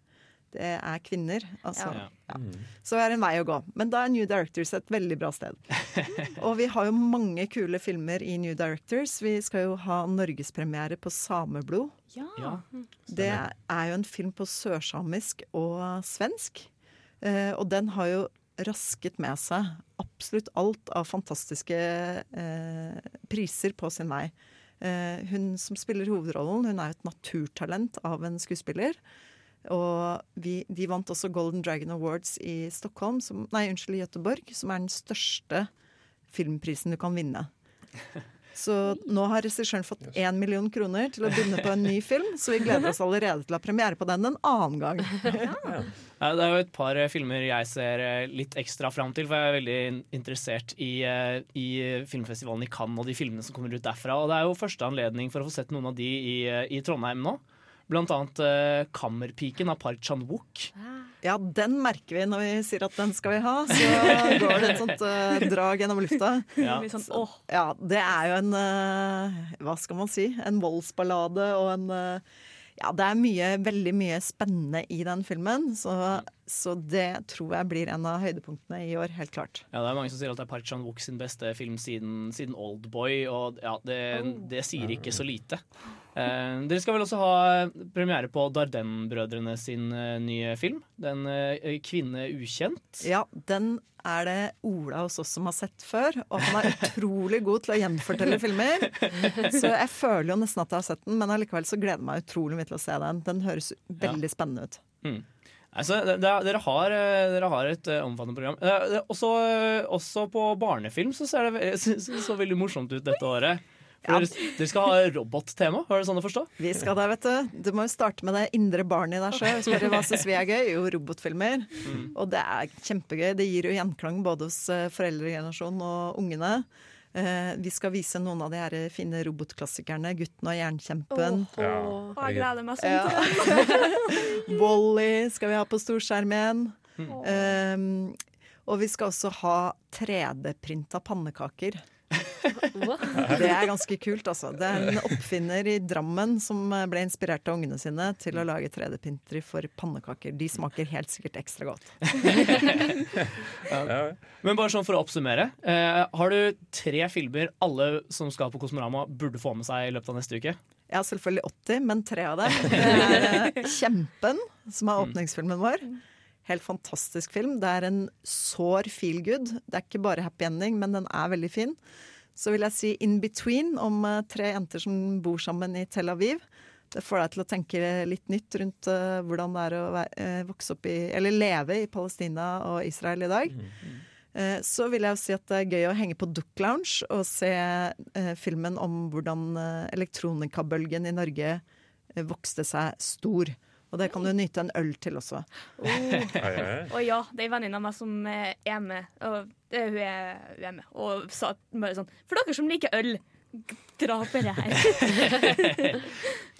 det er kvinner. Altså, Ja. ja. Så det er en vei å gå. Men da er New Directors et veldig bra sted. Og vi har jo mange kule filmer i New Directors. Vi skal jo ha norgespremiere på Sameblod. Ja. Ja. Det er jo en film på sørsamisk og svensk. Eh, og den har jo rasket med seg absolutt alt av fantastiske eh, priser på sin vei. Eh, hun som spiller hovedrollen, hun er jo et naturtalent av en skuespiller. Og vi, de vant også Golden Dragon Awards i Stockholm, som, nei, unnskyld, i Göteborg, som er den største filmprisen du kan vinne. Så nå har regissøren fått én million kroner til å begynne på en ny film, så vi gleder oss allerede til å ha premiere på den en annen gang. Ja, Det er jo et par eh, filmer jeg ser eh, litt ekstra fram til, for jeg er veldig interessert i, eh, i filmfestivalen i Cannes og de filmene som kommer ut derfra. Og det er jo første anledning for å få sett noen av de i, i Trondheim nå. Blant annet eh, 'Kammerpiken' av Park Chan-wook. Ja, den merker vi når vi sier at den skal vi ha, så går det et sånt eh, drag gjennom lufta. Ja. Sånn, åh. Ja, det er jo en eh, Hva skal man si? En voldsballade og en eh, Ja, det er mye, veldig mye spennende i den filmen, så, så det tror jeg blir en av høydepunktene i år, helt klart. Ja, det er mange som sier at det er Park Chan-wook sin beste film siden, siden Oldboy, og ja, det, det sier ikke så lite. Eh, dere skal vel også ha premiere på Darden-brødrene sin eh, nye film, den eh, 'Kvinne ukjent'. Ja, den er det Ola hos oss som har sett før, og han er utrolig god til å gjenfortelle filmer. Så jeg føler jo nesten at jeg har sett den, men allikevel så gleder jeg meg utrolig mye til å se den. Den høres veldig spennende ut. Altså, det, det, dere, har, eh, dere har et eh, omfattende program. Eh, også, eh, også på barnefilm så ser det så, så, så veldig morsomt ut dette året. For dere, dere skal ha robottema, var det sånn å forstå? Vi skal det, vet du. Du må jo starte med det indre barnet i deg sjøl. Spørre hva syns vi er gøy? Jo, robotfilmer. Og det er kjempegøy. Det gir jo gjenklang både hos eh, foreldregenerasjonen og ungene. Eh, vi skal vise noen av de her fine robotklassikerne. 'Gutten og jernkjempen'. Ja, Åh, jeg gleder meg sånn Ja. til det. Wally skal vi ha på storskjermen. Um, og vi skal også ha 3D-printa pannekaker. Det er ganske kult, altså. Det er en oppfinner i Drammen som ble inspirert av ungene sine til å lage 3D-printere for pannekaker. De smaker helt sikkert ekstra godt. Ja. Men bare sånn for å oppsummere. Eh, har du tre filmer alle som skal på Kosmorama burde få med seg i løpet av neste uke? Jeg har selvfølgelig 80, men tre av dem. Det er eh, Kjempen, som er åpningsfilmen vår. Helt fantastisk film. Det er en sår feel good. Det er ikke bare happy ending, men den er veldig fin. Så vil jeg si In Between, om eh, tre jenter som bor sammen i Tel Aviv. Det får deg til å tenke litt nytt rundt eh, hvordan det er å eh, vokse opp i, eller leve i Palestina og Israel i dag. Så vil jeg si at det er gøy å henge på Duck Lounge og se filmen om hvordan elektronikabølgen i Norge vokste seg stor. Og det kan du nyte en øl til også. Oh. Og ja, det er en venninne av meg som eh, er med. Og det, hun, er, hun er med. Og sa bare sånn For dere som liker øl, dra på det her.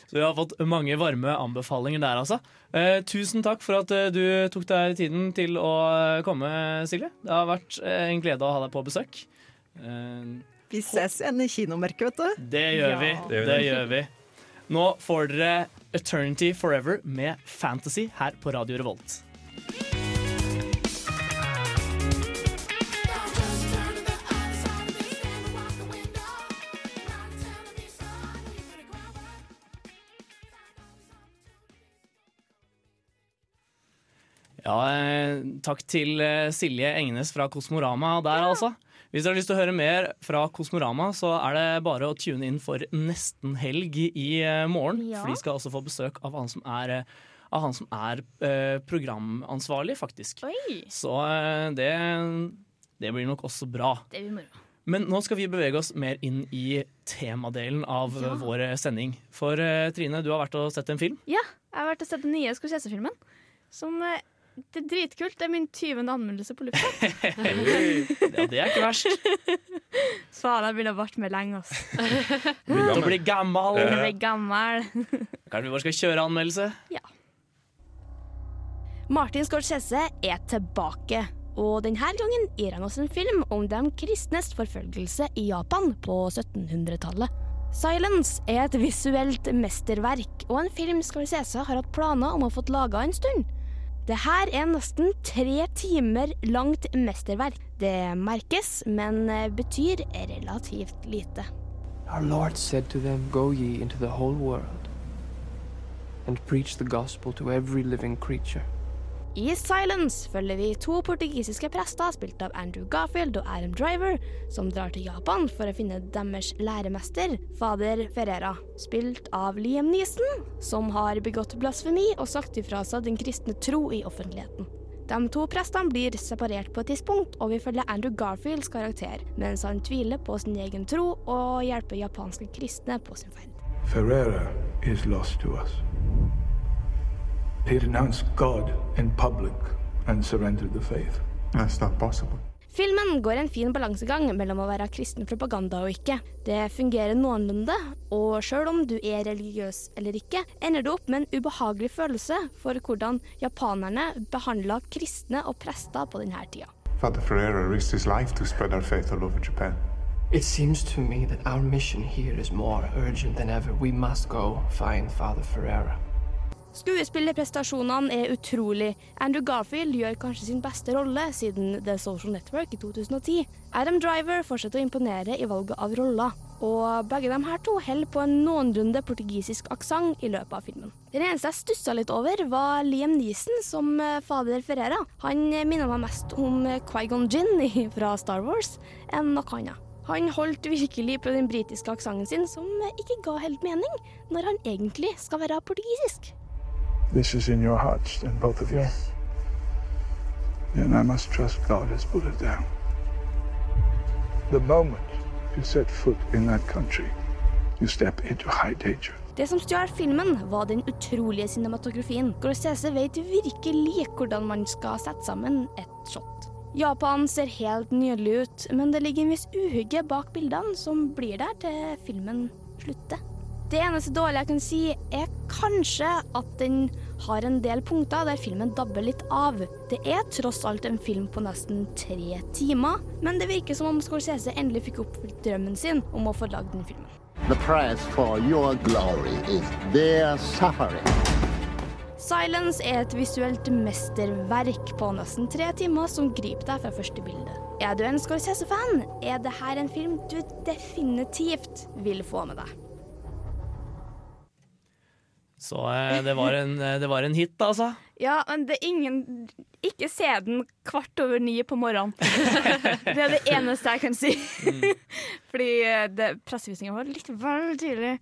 Så vi har fått mange varme anbefalinger der, altså. Eh, tusen takk for at eh, du tok deg tiden til å eh, komme, Silje. Det har vært en glede å ha deg på besøk. Eh, Vi ses igjen i kinomerket, vet du. det gjør Ja. vi. Det gjør vi. Nå får dere Eternity Forever med Fantasy her på Radio Revolt. Ja, eh, takk til eh, Silje Engnes fra Kosmorama der, altså. Hvis dere har lyst til å høre mer fra Kosmorama, så er det bare å tune inn for nesten helg i eh, morgen. Ja. For de skal også få besøk av han som er, eh, av han som er eh, programansvarlig, faktisk. Oi. Så det, det blir nok også bra. Det blir moro. Men nå skal vi bevege oss mer inn i temadelen av Ja. vår sending. For Trine, du har vært og sett en film. Ja, jeg har vært og sett den nye Scorsese-filmen. Som Det er dritkult. Det er min 20. anmeldelse på lufta. Ja, det er ikke verst. Jeg ville vært med lenge, altså. Begynt å bli gammel. Ble gammel. Kanskje vi bare skal kjøre anmeldelse? Ja. Martin Scorsese er tilbake. Og denne gangen gir han oss en film om de kristnes forfølgelse i Japan på 1700-tallet. Silence er et visuelt mesterverk, og en film Scorsese har hatt planer om å få laga en stund. Det her er nesten tre timer langt mesterverk. Det merkes, men eh, betyr relativt lite. Our Lord said to them, Go ye into the whole world and preach the gospel to every living creature. I Silence følger vi to portugisiske prester spilt av Andrew Garfield og Adam Driver, som drar til Japan for å finne deres læremester, fader Ferreira, spilt av Liam Neeson, som har begått blasfemi og sagt ifra seg den kristne tro i offentligheten. De to prestene blir separert på et tidspunkt, og vi følger Andrew Garfields karakter, mens han tviler på sin egen tro og hjelper japanske kristne på sin ferd. Ferreira is lost to us. He renounced God in public and surrendered the faith. That's not possible. Filmen går en fin balansegang mellom å være kristen propaganda og ikke. Det fungerer noenlunde, og sjøl om du er religiøs eller ikke, ender du opp med en ubehagelig følelse for hvordan japanerne behandla kristne og prester på denne tida. Father Ferreira risked his life to spread our faith all over Japan. It seems to me that our mission here is more urgent than ever. We must go find Father Ferreira. Skuespillerprestasjonene er utrolig. Andrew Garfield gjør kanskje sin beste rolle siden The Social Network i 2010. Adam Driver fortsetter å imponere i valget av roller. Og begge de her to holder på en noenlunde portugisisk aksent i løpet av filmen. Den eneste jeg stussa litt over, var Liam Neeson som eh, fader Ferreira. Han eh, minner meg mest om Quaigon Qui-Gon Jinn fra Star Wars enn noe annet. Han holdt virkelig på den britiske aksenten sin, som eh, ikke ga helt mening, når han egentlig skal være portugisisk. This is in your hearts, and both of you. Then I must trust God has put it down. The moment you set foot in that country, you step into high danger. Det som stjal filmen, var den utrolige cinematografien. Grossese vet virkelig hvordan man skal sette sammen et shot. Japan ser helt nydelig ut, men det ligger en viss uhygge bak bildene som blir der til filmen slutter. Det eneste dårlige jeg kan si, er kanskje at den har en del punkter der filmen dabber litt av. Det er tross alt en film på nesten tre timer, men det virker som om Scorsese endelig fikk oppfylt drømmen sin om å få lagd den filmen. The price for your glory is their suffering. Silence er et visuelt mesterverk på nesten tre timer som griper deg fra første bilde. Er du en Scorsese-fan, er dette en film du definitivt vil få med deg. Så eh, det var, en, eh, det var en hit, altså. Ja, men det er ingen Ikke se den kvart over ni på morgenen. det er det eneste jeg kan si. Fordi eh, pressevisninga var litt vel tidlig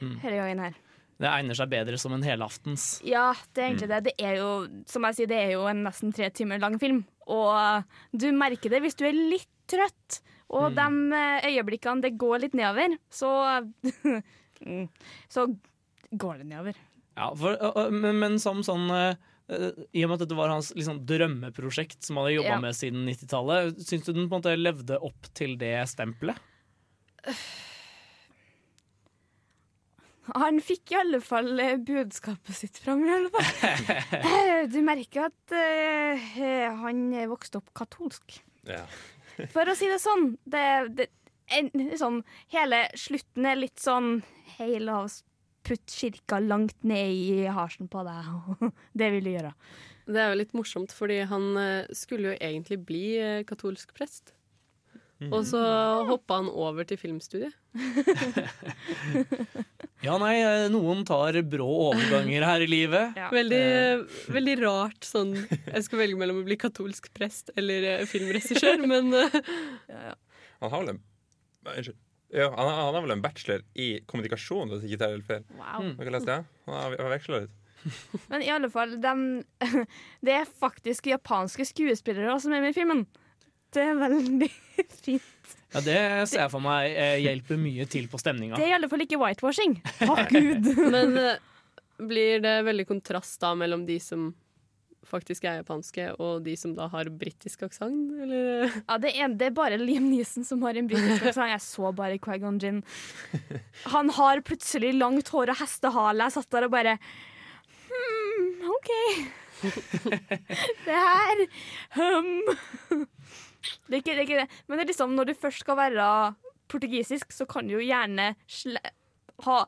Mm. denne gangen her. Det egner seg bedre som en helaftens. Ja, det er egentlig det. Det er jo, som jeg sier, det er jo en nesten tre timer lang film. Og du merker det hvis du er litt trøtt. Og de eh, øyeblikkene det går litt nedover, så Mm. Så går det nedover. Ja, for, men, men som sånn eh, eh, I og med at dette var hans liksom, drømmeprosjekt som han hadde jobba Ja. med siden 90-tallet, syns du den på en måte levde opp til det stempelet? Han fikk i alle fall eh, budskapet sitt fram, i alle fall. Du merker at uh, han vokste opp katolsk. Ja. For å si det sånn. Det, det, en, sånn hele slutten er litt sånn Hei, la oss putte kirka langt ned i harsen på deg. det vil du gjøre. Det er jo litt morsomt, fordi han eh, skulle jo egentlig bli eh, katolsk prest. Mhm. Og så hoppa han over til filmstudiet. Ja, nei, eh, noen tar brå overganger her i livet. Veldig, uh. veldig rart sånn Jeg skal velge mellom å bli katolsk prest eller filmregissør, men eh, Han har vel en Unnskyld. Ja, han, har, han har vel en bachelor i kommunikasjon, hvis jeg ikke tar helt feil. Wow. Dere leste det? Han har, har veksla litt. Men i alle fall, de, det er faktisk japanske skuespillere som er med i filmen. Det er veldig fint. Ja, Det ser jeg for meg eh, hjelper mye til på stemninga. Det er i alle fall ikke whitewashing. Takk Gud. Men eh, blir det veldig kontrast da mellom de som faktisk er japanske, og de som da har britisk aksent, eller? Ja, det, er, det er bare Liam Neeson som har en britisk aksent. Jeg så bare Quaigon Jin. Han har plutselig langt hår og hestehale. Jeg satt der og bare hmm, OK. det her um. det, er ikke, det er ikke det. Men det er liksom, når du først skal være portugisisk, så kan du jo gjerne ha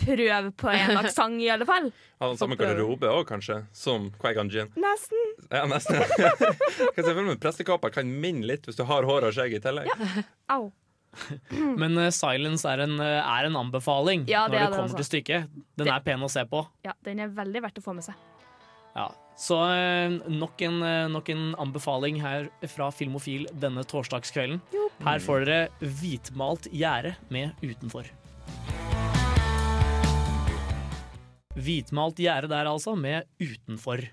prøve på en aksent, i alle fall. Har han samme garderobe òg, kanskje, som Quaigan Gin? Nesten. Ja, nesten. kan se for meg Prestekåpa kan minne litt hvis du har hår og skjegg i tillegg. Ja. Au. Men uh, Silence er en, uh, er en anbefaling Ja, det når det det, kommer altså. til stykket. Den er pen å se på. Ja, den er veldig verdt å få med seg. Ja. Så uh, nok en, eh, nok en anbefaling her fra Filmofil denne torsdagskvelden. Her får dere hvitmalt gjerde med Utenfor. Hvitmalt gjerde der, altså, med Utenfor.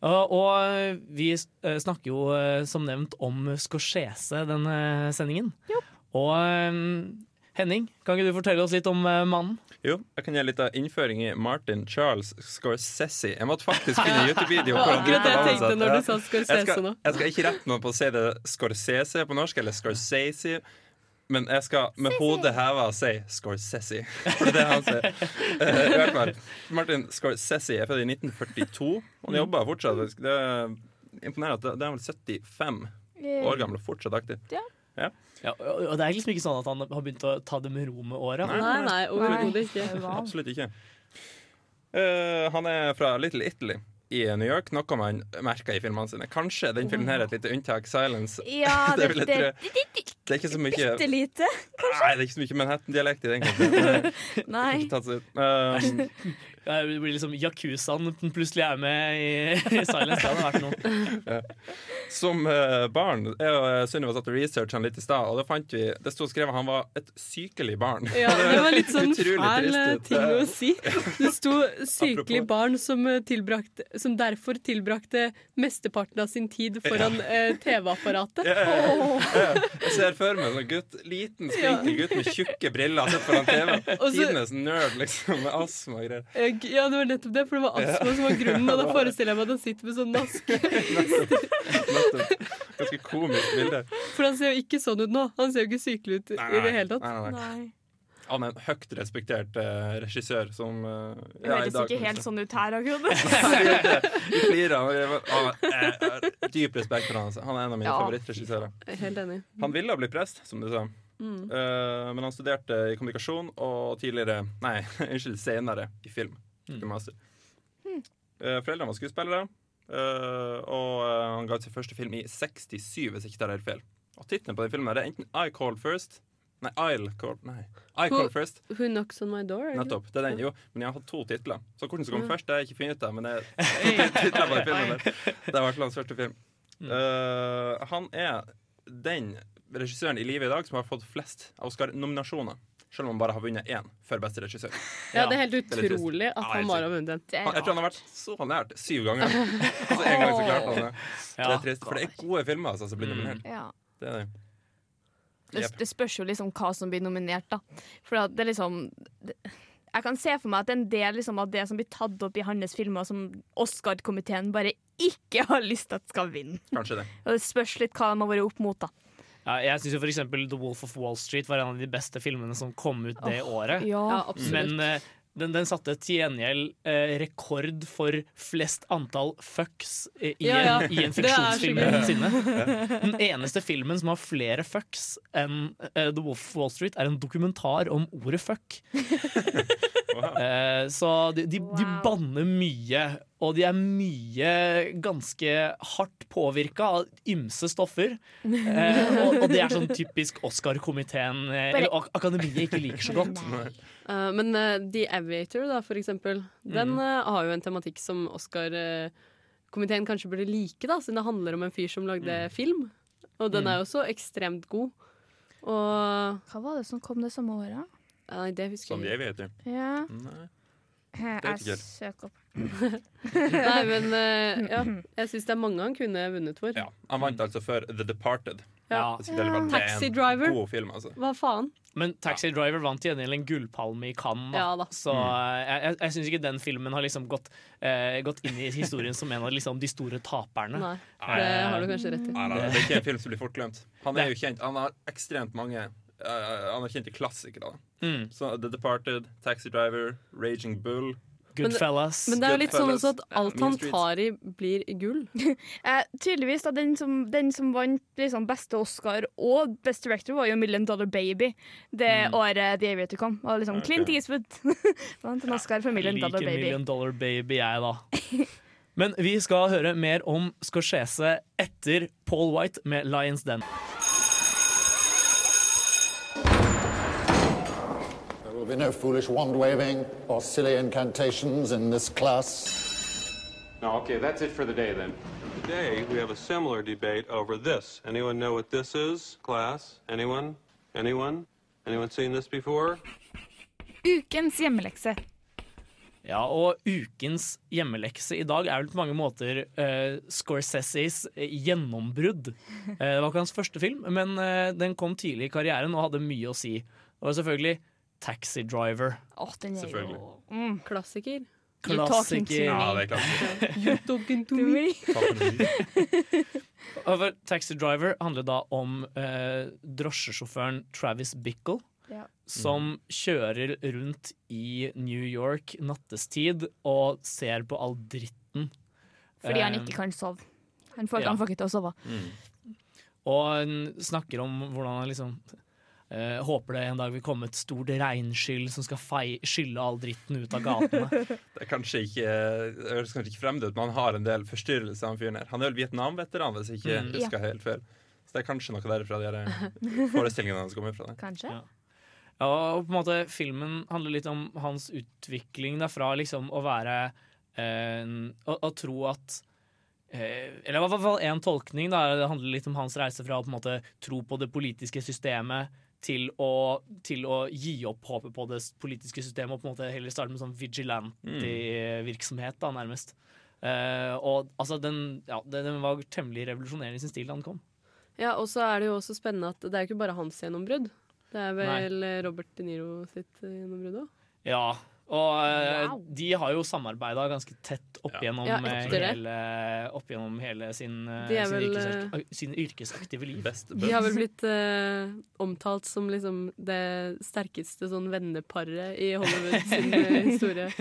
Uh, og vi uh, snakker jo uh, som nevnt om Scorsese denne sendingen. Og um, Henning, kan ikke du fortelle oss litt om uh, mannen? Jo, jeg kan gi litt av innføring i Martin Charles Scorsese. Jeg måtte faktisk finne YouTube-video. Det akkurat det jeg tenkte når du sa Scorsese jeg skal, nå. Jeg skal ikke rette noe på å si det Scorsese på norsk, eller Scorsese. Men jeg skal med hodet heva si Scorsese. For det er det han sier. Eh, I hvert fall. Martin Scorsese er født i 1942. Han jobber fortsatt. Det er imponerende at det- er vel 75 år gammel og fortsatt aktiv. Ja. Ja. Ja, og det er liksom ikke sånn at han har begynt å ta det med ro med åra. Nei, nei, overhodet ikke. Absolutt ikke. Uh, han er fra Little Italy i New York, noe man merker i filmene sine. Kanskje den filmen her er et lite unntak. Silence. Ja, det, det, det. Det er ikke så mye bitte lite. Nei, det er ikke så mye Manhattan-dialekt i den. kampen. Nei. Ikke Det blir liksom Yakuzaen plutselig er med i, i Silence. Det hadde vært noe. som uh, barn jeg og eh, Sunniva satt og researcha han litt i stad, og da fant vi Det sto skrevet han var et sykelig barn. Ja, det var litt sånn fæl eh, ting å si. Det sto 'sykelig barn som, som derfor tilbrakte mesteparten av sin tid foran uh, TV-apparatet. Ja, ja, ja. Ja, Jeg ser for meg en sånn gutt, liten, spinkel gutt med tjukke briller sitter foran TV. Tidenes nerd, liksom, med astma og greier. Ja, det var nettopp det, for det var astma som var grunnen. Og da forestiller jeg meg at han sitter med sånn maske. Ganske komisk bilde. For han ser jo ikke sånn ut nå. Han ser jo ikke sykelig ut i det hele tatt. Nei, nei, nei. Han er en høyt respektert uh, regissør som uh, ja, høres ikke helt sånn ut her, akkurat. Vi flirer. Dyp respekt for han. altså. Han er en av mine Ja. favorittregissører. Er Helt enig. Han ville bli prest, som du sa. Mm. Uh, men han studerte i kommunikasjon og tidligere Nei, unnskyld, senere i film. Mm. til Master. Eh, foreldrene var skuespillere, eh, og eh, han ga ut sin første film i 67, hvis jeg ikke tar helt feil. Og tittelen på den filmen er enten I Call First Nei, I'll Call Nei, I Call Who- First. Who knocks on my door? Nettopp. Det er den, jo. Men jeg har hatt to titler. Så hvordan som kom Ja. først, det har jeg ikke funnet ut av. Men det er titler på den filmen der. Det er i hvert fall hans første film. Uh, han er den regissøren i livet i dag som har fått flest Oscar-nominasjoner. Selv om han bare har vunnet én for beste regissør. Ja, det er helt utrolig at han bare har vunnet den. jeg tror han har vært så nært syv ganger. Og så en gang så klarte han det. Det er trist, for det er gode filmer altså, som blir Mm. nominert. Det er det. Det, det spørs jo liksom hva som blir nominert, da. For det er liksom det, Jeg kan se for meg at en del liksom, av det som blir tatt opp i hans filmer, som Oscar-komiteen bare ikke har lyst til at skal vinne. Kanskje det. Og det spørs litt hva de har vært opp mot, da. Ja, jeg syns eksempel The Wolf of Wall Street var en av de beste filmene som kom ut det året. Ja. Men eh, den, den satte til gjengjeld eh, rekord for flest antall fucks eh, i, Ja, ja. En, i en fiksjonsfilm noensinne. Den eneste filmen som har flere fucks enn eh, The Wolf of Wall Street, er en dokumentar om ordet fuck. Eh, så de, de, de banner mye, og de er mye ganske hardt påvirka av ymse stoffer. Eh, og, og det er sånn typisk Oscar-komiteen, eh, eller ak akademiet, ikke liker så godt. Uh, men uh, The Aviator, da, for eksempel, den uh, har jo en tematikk som Oscar-komiteen kanskje burde like, da, siden det handler om en fyr som lagde Mm. film. Og den er jo også ekstremt god. Og Hva var det som kom det samme året? Nei, det husker Som jeg jeg ikke. vet jo. Ja. Nei. Jeg vet søker opp. Nei, men uh, ja, jeg syns det er mange han kunne vunnet for. Ja. Han vant altså for The Departed. Ja. Hvis ikke det er veldig- det er Taxi Driver. God film, altså. Hva faen? Men Taxi Driver vant til gjengjeld en gullpalme i Cannes. Da. Ja da. Så eh, jeg, jeg, jeg syns ikke den filmen har liksom gått, eh, gått inn i historien som en av liksom, de store taperne. Nei, det har du kanskje rett i. Nei, nei, det er ikke en film som blir fort glemt. Han er jo kjent Han har ekstremt mange uh, anerkjente klassikere. da. Mm. Så The Departed, Taxi Driver, Raging Bull. Goodfellas. Men det er jo litt sånn at alt han tar i, blir gull. Eh, tydeligvis da, den som, den som vant liksom, beste Oscar og Best Director, var jo Million Dollar Baby det året The Aviator kom. Og liksom okay. Clint Eastwood vant en Oscar for Million Dollar Baby. Million Dollar Baby, jeg, da. Men vi skal høre mer om Scorsese etter Paul White med Lions Den. Will be no foolish wand waving or silly incantations in this class. No, okay, that's it for the day then. Today we have a similar debate over this. Anyone know what this is, class? Anyone? Anyone? Anyone seen this before? Ukens hjemmelekse. Ja, og ukens hjemmelekse i dag er vel på mange måter uh, Scorseses eh, gjennombrudd. Uh, det var ikke hans første film, men uh, den kom tidlig i karrieren og hadde mye å si. Det var selvfølgelig Taxi Driver. Oh, den er jo Selvfølgelig. mm. Klassiker. Klassiker. Ja, det er klart. You talking to me? Taxi Driver handler da om eh, drosjesjåføren Travis Bickle. Ja. Som kjører rundt i New York nattestid og ser på all dritten. Fordi han Eh, ikke kan sove. Han får, ja. han får ikke til å sove. Og han snakker om hvordan han liksom eh, håper det en dag vil komme et stort regnskyll som skal fei skylle all dritten ut av gatene. Det er kanskje ikke Det høres kanskje ikke fremmed ut, men han har en del forstyrrelser, han fyren her. Han er vel Vietnam-veteran, hvis jeg ikke Mm. husker helt feil. Så det er kanskje noe derfra de eh, forestillingene hans kommer fra. Kanskje? Ja. Ja, og på en måte filmen handler litt om hans utvikling da, fra liksom å være eh, å, å tro at eh, Eller i hvert fall én tolkning. Da, det handler litt om hans reise fra å på en måte tro på det politiske systemet til å, til å gi opp håpet på det politiske systemet og på en måte heller starte med sånn vigilante-virksomhet, da, nærmest. Uh, og altså, den, ja, den den var temmelig revolusjonerende i sin stil da den kom. Ja, og så er det jo også spennende at det er jo ikke bare hans gjennombrudd. Det er vel Robert De Niro sitt eh, gjennombrudd òg. Ja, Og eh, Wow. de har jo samarbeida ganske tett opp gjennom, Ja, eh, hele, opp gjennom hele sin, eh, sin, vel, yrkesakt- sin yrkesaktive liv. De har vel blitt uh, omtalt som liksom det sterkeste sånn venneparet i Hollywood sin historie.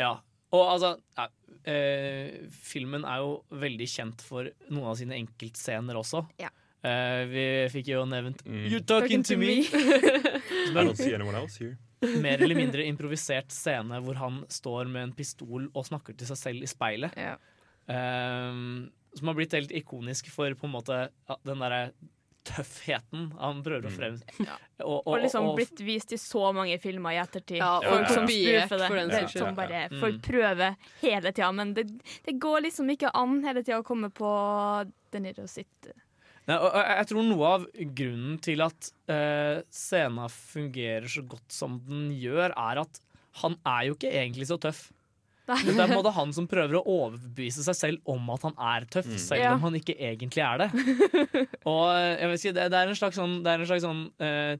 Ja. Og altså ja, eh, Filmen er jo veldig kjent for noen av sine enkeltscener også. Ja. Eh, vi fikk jo nevnt Mm. You're talking to me! I Mer eller mindre improvisert scene hvor han står med en pistol og snakker til seg selv i speilet. Um, som har blitt helt ikonisk for på en måte ja, den derre tøffheten han prøver å frem... Og, Og liksom blitt vist i så mange filmer i ettertid. Ja, og ja, som kopiert for det. for den som bare, Mm. folk prøver hele tida, men det, det går liksom ikke an hele tida å komme på De Niro sitt Og jeg tror noe av grunnen til at uh, scena fungerer så godt som den gjør, er at han er jo ikke egentlig så tøff. Nei. Det er både han som prøver å overbevise seg selv om at han er tøff, Mm. selv Ja. om han ikke egentlig er det. Og eh, jeg vil si, det, det er en slags sånn, det er en slags sånn uh,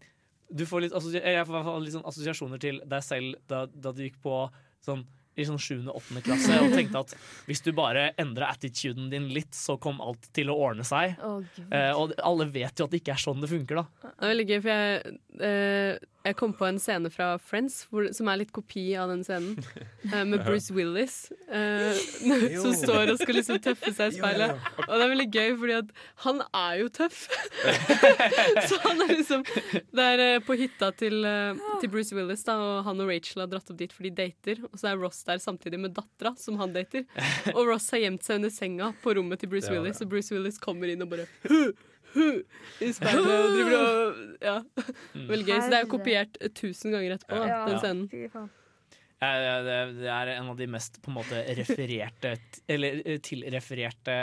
Du får litt Jeg får i hvert fall litt sånn assosiasjoner til deg selv da, da du gikk på sånn i sånn 7.-8. klasse og tenkte at hvis du bare endra attituden din litt, så kom alt til å ordne seg. Oh, Eh, og alle vet jo at det ikke er sånn det funker, da. Det er veldig gøy, for jeg, eh, jeg kom på en scene fra Friends hvor, som er litt kopi av den scenen. Uh, med Bruce Willis, uh, som står og skal liksom tøffe seg i speilet. Og det er veldig gøy, fordi at han er jo tøff. så han er liksom Det er eh, på hytta til, til Bruce Willis, da, og han og Rachel har dratt opp dit for de dater. Og så er Ross der samtidig med dattera, som han dater. Og Ross har gjemt seg under senga på rommet til Bruce. Willis, og Bruce Willis kommer inn og bare hu, i speilet og driver og Ja. Veldig gøy. Så det er jo kopiert tusen ganger etterpå, da, den scenen. Fy faen. Eh, det, det er en av de mest på en måte refererte Eller eh, tilrefererte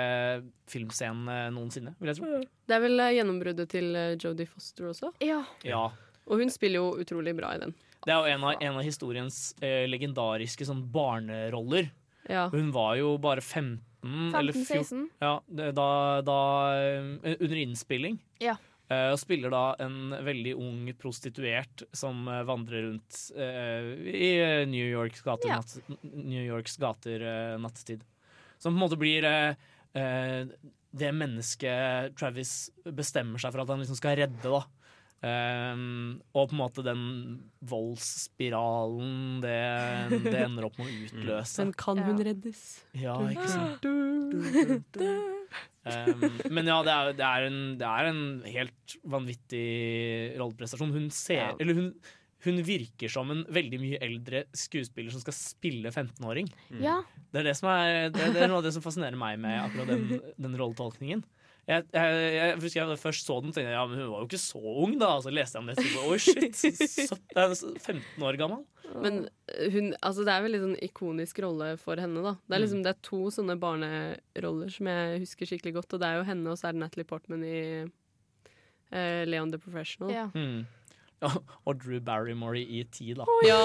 filmscenene noensinne, vil jeg tro. Det er vel eh, gjennombruddet til eh, Jodie Foster også. Ja. Ja. Og hun spiller jo utrolig bra i den. Det er jo en av, en av historiens eh, legendariske sånn barneroller. Ja. Hun var jo bare 15, eller 15-16. Ja, da, da eh, Under innspilling. Ja. Eh, og spiller da en veldig ung prostituert som eh, vandrer rundt uh, i New Yorks gater, Ja. natt, New Yorks gater nattetid. Som på en måte blir det mennesket Travis bestemmer seg for at han liksom skal redde. da. Um, og på en måte den voldsspiralen det, det ender opp med å utløse. Men kan hun reddes? Ja, ikke sant. Um, men ja, det er, det, er en, det er en helt vanvittig rolleprestasjon. Hun ser Ja. Eller hun, hun virker som en veldig mye eldre skuespiller som skal spille 15-åring. Ja. Det det det, det er noe av det som fascinerer meg med akkurat den, den rolletolkningen. Jeg, jeg, jeg husker jeg først så den tenkte jeg ja, men hun var jo ikke så ung, da. Og så leste jeg om det og tenkte oi, shit. Så, er 15 år gammel. Men hun, altså det er veldig sånn ikonisk rolle for henne. da Det er Mm. liksom Det er to sånne barneroller som jeg husker skikkelig godt. Og det er jo henne, og så er det Natalie Portman i uh, Leon the Professional. Ja. Mm. Ja, og Drew Barrymore i ET, da. Ja!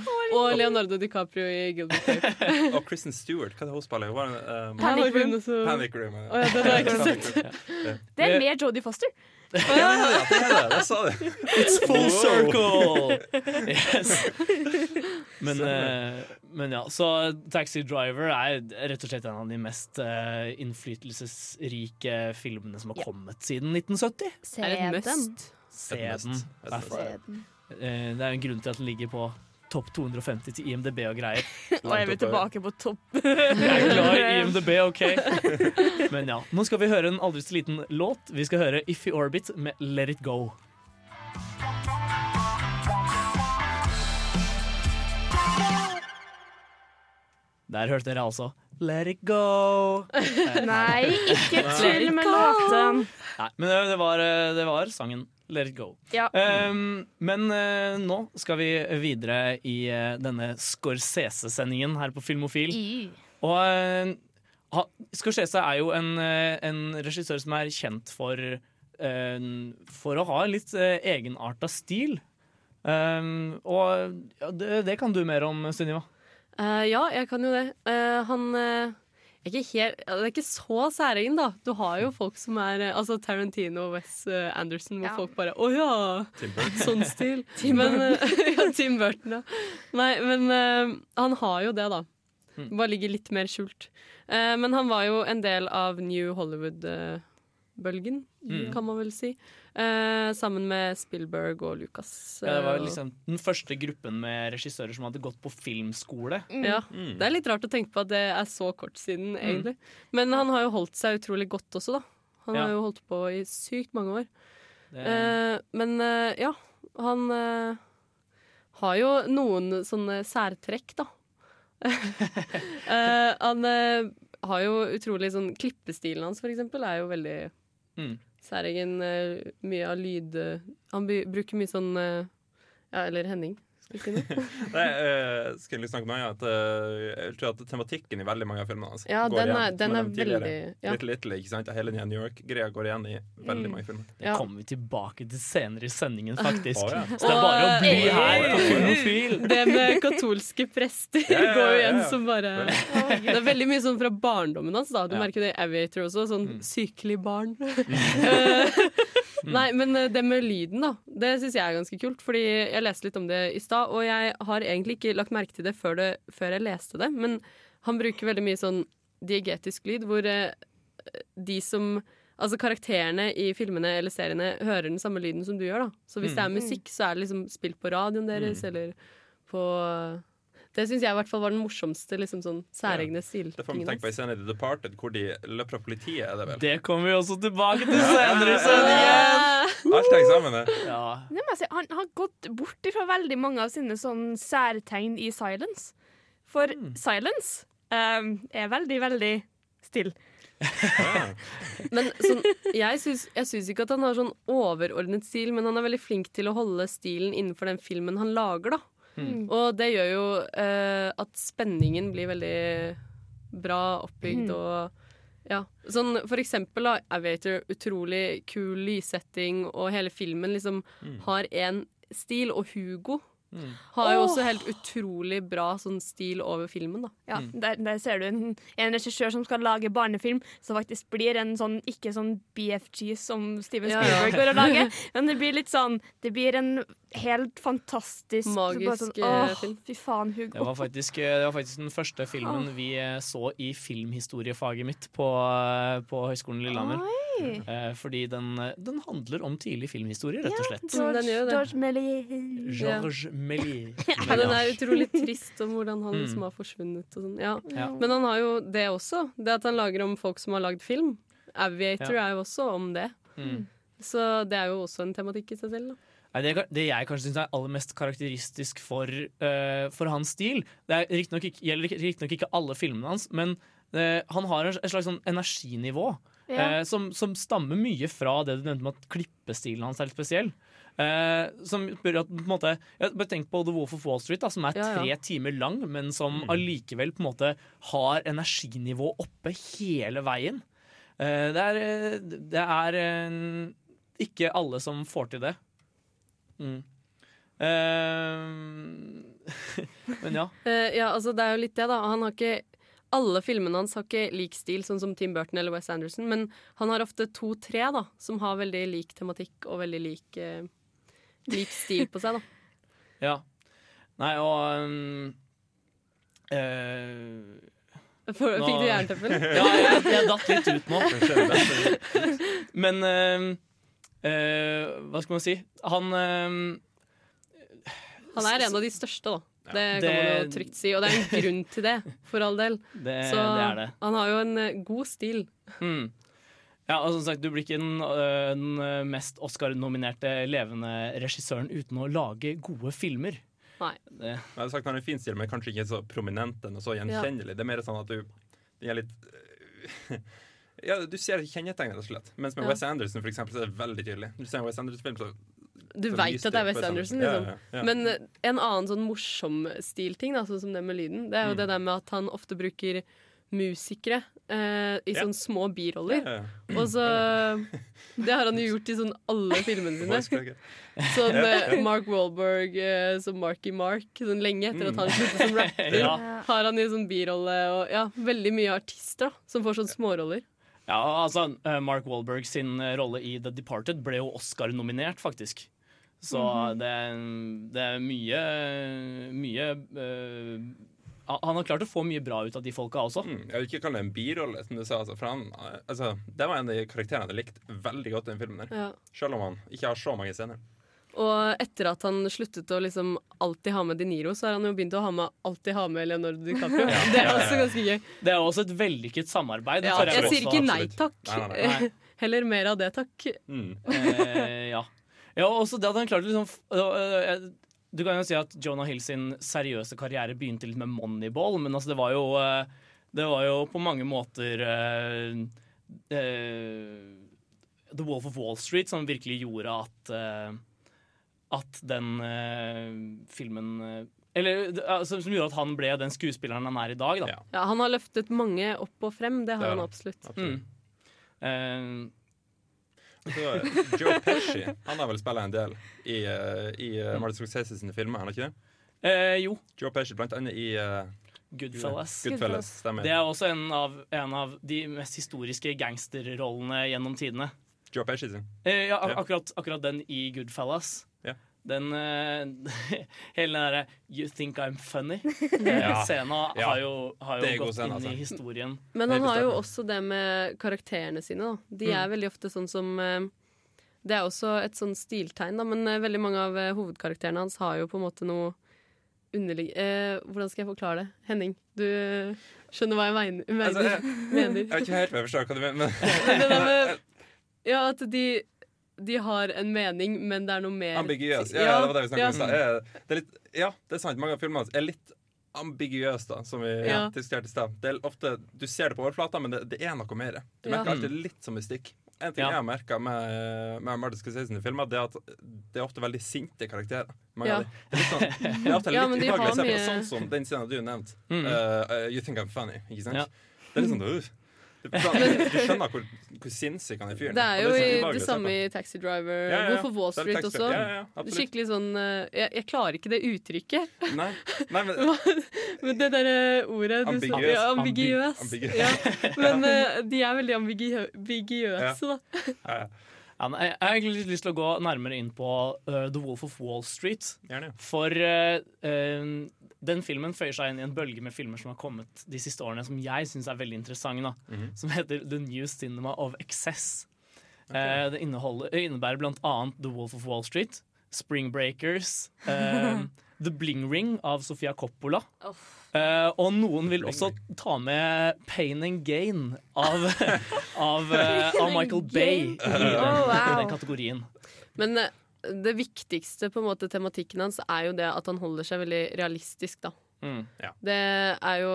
Og Leonardo DiCaprio i Gilbert Grape. Og Kristen Stewart, hva er det hun spiller? Um, Panic Room. Room. Panic Room. ja. oh, ja, den har jeg ikke sett. Det er mer Jodie Foster. Ja, det er det. Jeg sa det. It's full circle! Yes. Men, eh, men ja, så Taxi Driver er rett og slett en av de mest eh, innflytelsesrike filmene som har kommet siden 1970. Se den. Se den. Eh, Det er en grunn til at den ligger på topp 250 til IMDb og greier. Og er vi tilbake på topp. Jeg er glad i IMDb, OK? Men ja, nå skal vi høre en aldri så liten låt. Vi skal høre Iffy Orbit med Let It Go. Der hørte dere altså Let It Go. Nei, ikke tull med låten. Nei, men det, det, var, eh, det var sangen Let It Go. Ja. Um, men uh, nå skal vi videre i uh, denne Scorsese-sendingen her på Filmofil. I. Og uh, Scorsese er jo en, eh, en regissør som er kjent for eh, For å ha en litt uh, egenarta stil. Um, og ja, det, det kan du mer om, Sunniva. Eh, ja, jeg kan jo det. Uh, han eh, ikke helt, det er ikke så særegen, da. Du har jo folk som er Altså Tarantino og Wes Anderson, hvor Ja. folk bare Å ja! Sånn stil. Tim men, eh, ja, Tim Burton, ja. Nei, men han har jo det, da. Mm. Bare ligger litt mer skjult. Eh, men han var jo en del av New Hollywood-bølgen, Mm. kan man vel si. Eh, sammen med Spielberg og Lucas. Ja, det var eh, liksom den første gruppen med regissører som hadde gått på filmskole. Ja, Det er litt rart å tenke på at det er så kort siden, egentlig. Men han har jo holdt seg utrolig godt også, da. Han Ja. har jo holdt på i sykt mange år. Det- Eh, men eh, ja, han eh, har jo noen sånne særtrekk, da. Eh, han eh, har jo utrolig sånn Klippestilen hans, for eksempel, er jo veldig Mm. særegen. eh, mye av lyd eh, Han bruker mye sånn eh, Ja, eller Henning. Vi? Nei, eh, skal snakke om annet? Eh, jeg tror at tematikken i veldig mange av filmene altså, Ja, går den er- igjen. den er jeg veldig- ja. Little Little, ikke sant? Hele New York-greia går igjen i veldig Mm. mange filmer. Det kommer vi tilbake til senere i sendingen, faktisk. Oh, ja. Så det er bare å bli her på Filmofil. Det med katolske prester Ja, ja, ja, går jo igjen som bare Det er veldig mye sånn fra barndommen hans. da Du Ja. merker det i Aviator også. Sånn Mm. sykelig barn. Eh, Nei, men eh, det med lyden, da. Det syns jeg er ganske kult. Fordi jeg leste litt om det i stad, og jeg har egentlig ikke lagt merke til det før, det før jeg leste det. Men han bruker veldig mye sånn diegetisk lyd, hvor eh, de som Altså karakterene i filmene eller seriene hører den samme lyden som du gjør. da Så hvis Mm. det er musikk, så er det liksom spilt på radioen deres, Mm. eller på Det syns jeg i hvert fall var den morsomste liksom sånn særegne Det får vi tenke på i scenen i The Departed, hvor de løper fra politiet, er det vel? Det kommer vi også tilbake til senere i sendingen. Alt henger sammen, det. Ja. Det må jeg si, han har gått bort fra veldig mange av sine sånn særtegn i silence. For silence um, er veldig, veldig stille. Men sånn, jeg syns, jeg syns ikke at han har sånn overordnet stil, men han er veldig flink til å holde stilen innenfor den filmen han lager, da. Mm. Og det gjør jo eh, at spenningen blir veldig bra oppbygd Mm. og ja. Sånn for eksempel da, Aviator, utrolig kul lyssetting, og hele filmen liksom Mm. har en stil, og Hugo Mm. har jo Åh. også helt utrolig bra sånn stil over filmen, da. Ja, der, der ser du en, en regissør som skal lage barnefilm, som faktisk blir en sånn ikke sånn BFG som Steven Ja, Spielberg ja. går og lager, men det blir litt sånn Det blir en helt fantastisk Magisk, bare sånn, eh, åh, film. Fy faen, Hugo. Det var, faktisk, det var faktisk den første filmen vi eh, så i filmhistoriefaget mitt på, eh, på Høgskolen Lillehammer. Oi. Eh, Fordi den, eh, den handler om tidlig filmhistorie, rett og slett. Ja, George. George Méliès. Georges Méliès. Ja, den er utrolig trist om hvordan han Mm. liksom har forsvunnet. Og sånn. ja. Ja. Men han har jo det også. Det at han lager om folk som har lagd film. Aviator Ja. er jo også om det. Mm. Så det er jo også en tematikk i seg selv. Da. Nei, det, det jeg kanskje syns er aller mest karakteristisk for, uh, for hans stil Det er riktignok ikke, gjelder riktignok ikke alle filmene hans, men uh, han har en, et slags sånn energinivå Ja. eh, som, som stammer mye fra det du nevnte med at klippestilen hans er litt spesiell. Eh, som gjør at på en måte Bare tenk på The Wolf of Wall Street, da, som er Ja, ja. tre timer lang, men som allikevel på en måte har energinivå oppe hele veien. Eh, det er, det er eh, ikke alle som får til det. Mm. Eh, men ja. Eh, ja, altså det er jo litt det, da. Han har ikke alle filmene hans har ikke lik stil, sånn som Tim Burton eller Wes Anderson, men han har ofte to-tre da, som har veldig lik tematikk og veldig lik, eh, lik stil på seg. da. ja. Nei, og um, uh, For, Nå- Fikk du jernteppel? Ja, jeg, jeg datt litt ut nå. Men uh, uh, hva skal man si? Han eh, Han er en av de største, da. Det kan Det- man jo trygt si. Og det er en grunn til det, for all del. Det, Så det er det. han har jo en eh, god stil. Mm. Ja, og som sagt, Du blir ikke den, øh, den mest Oscar-nominerte levende regissøren uten å lage gode filmer. Nei. Det, Jeg hadde sagt han er en fin stil, men kanskje ikke så prominent og så gjenkjennelig. Det er mer sånn at du den er litt Ja, du ser kjennetegn, rett og slett. Mens med Ja. Wes Anderson for eksempel, så er det veldig tydelig. Du ser en Wes Anderson-film, så Du veit at det er Wes Wes Anderson, liksom. ja, ja. Men eh, en annen sånn morsom stilting, sånn som det med lyden, det er jo Mm. det der med at han ofte bruker musikere eh, i Ja. sånne små biroller. Ja, ja. Og så Det har han jo gjort i sånn alle filmene sine. Sånn Ja, eh. Mark Wahlberg eh, som Marky Mark, sånn lenge etter at han sluttet som rapper. Har han i sånn birolle og ja, veldig mye artister da, som får sånne småroller. Ja, altså eh, Mark Wahlberg sin eh, rolle i The Departed ble jo Oscar-nominert, faktisk. Så Mhm. det, det er mye Mye uh, Han har klart å få mye bra ut av de folka også. Mm, jeg vil ikke kalle det en birolle, som du sa. Altså, for han, altså, det var en av de karakterene jeg likte veldig godt i den filmen. der Ja. Selv om han ikke har så mange scener. Og etter at han sluttet å liksom alltid ha med De Niro, så har han jo begynt å ha med, alltid ha med Leonardo DiCaprio. Ja. Det er også ja. ganske gøy. Det er også et vellykket samarbeid. Ja, jeg, jeg sier ikke nei takk. Nei, nei, nei. Heller mer av det, takk. Eh, ja. Ja, og også det at han klarte liksom øh, øh, Du kan jo si at Jonah Hill sin seriøse karriere begynte litt med Moneyball, men altså det var jo øh, Det var jo på mange måter øh, øh, The Wolf of Wall Street som virkelig gjorde at At den filmen Eller altså, som gjorde at han ble den skuespilleren han er i dag. Da. Ja, han har løftet mange opp og frem, det har Ja, han absolutt. Mm. Eh, Så, Joe Pesci han har vel spilt en del i, uh, i uh, Martin Scorsese sine filmer, har han ikke det? Eh, jo. Joe Pesci blant annet i uh, Goodfellas. Goodfellas, Goodfellas. Det er også en av, en av de mest historiske gangsterrollene gjennom tidene. Joe Pesci sin. Eh, ja, ak akkurat, akkurat den i Goodfellas. Den uh, Hele den derre 'You think I'm funny'. Ja. Scenen Ja. har jo, har jo gått scene, inn altså. i historien. Men han har jo også det med karakterene sine. Da. De Mm. er veldig ofte sånn som eh, Det er også et sånn stiltegn, da, men eh, veldig mange av eh, hovedkarakterene hans har jo på en måte noe underlig... Eh, hvordan skal jeg forklare det? Henning, du eh, skjønner hva jeg mener? mener. Altså, jeg, mener. jeg vet ikke helt hva jeg forstår hva du mener, men Men det der med Ja, at de, de har en mening, men det er noe mer Ambiguøs. Ja, ja, det var det vi snakket om ja. Det er litt- Ja, det er sant. Mange av filmene er litt ambiguøse, da, som vi Ja. diskuterte i stad. Du ser det på overflata, men det, det er noe mer. Du Ja. merker alltid litt som mystikk. En ting Ja. jeg har merka med, med Martin Scorsese-filmer, det er at det er ofte veldig sinte karakterer. Mange Ja. av de. Det er, litt sånn, det er ofte litt men ubehagelig å se på, mye- sånn som den scenen du nevnte. Mm. Uh, uh, you think I'm funny, ikke sant? Ja. Det er litt sånn uh, du, du skjønner hvor, hvor sinnssyk han er fyren. Det er jo det, er det samme i Taxi Driver, Ja, ja, of Wall Street også. ja. Skikkelig sånn eh, jeg, jeg klarer ikke det uttrykket. Nei, nei men Men det derre ordet du sa Ambiguøs. ja, Ambiguøs. Ambiguøs. Ja. Men eh, de er veldig ambiguø- ambiguøse, da. Jeg har egentlig lyst til å gå nærmere inn på uh, The Wolf of Wall Street. Gjerne. For uh, uh, den filmen føyer seg inn i en bølge med filmer som har kommet de siste årene, som jeg syns er veldig interessante. Mm -hmm. Som heter The New Cinema of Excess. Uh, det innebærer blant annet The Wolf of Wall Street, Spring Breakers, The Bling Ring av Sofia Coppola. Uh, og noen vil også ta med Pain and Gain av, av, uh, av Michael Bay i den, Oh, wow. i den kategorien. Men uh, det viktigste på en måte tematikken hans er jo det at han holder seg veldig realistisk, da. Mm. Det er jo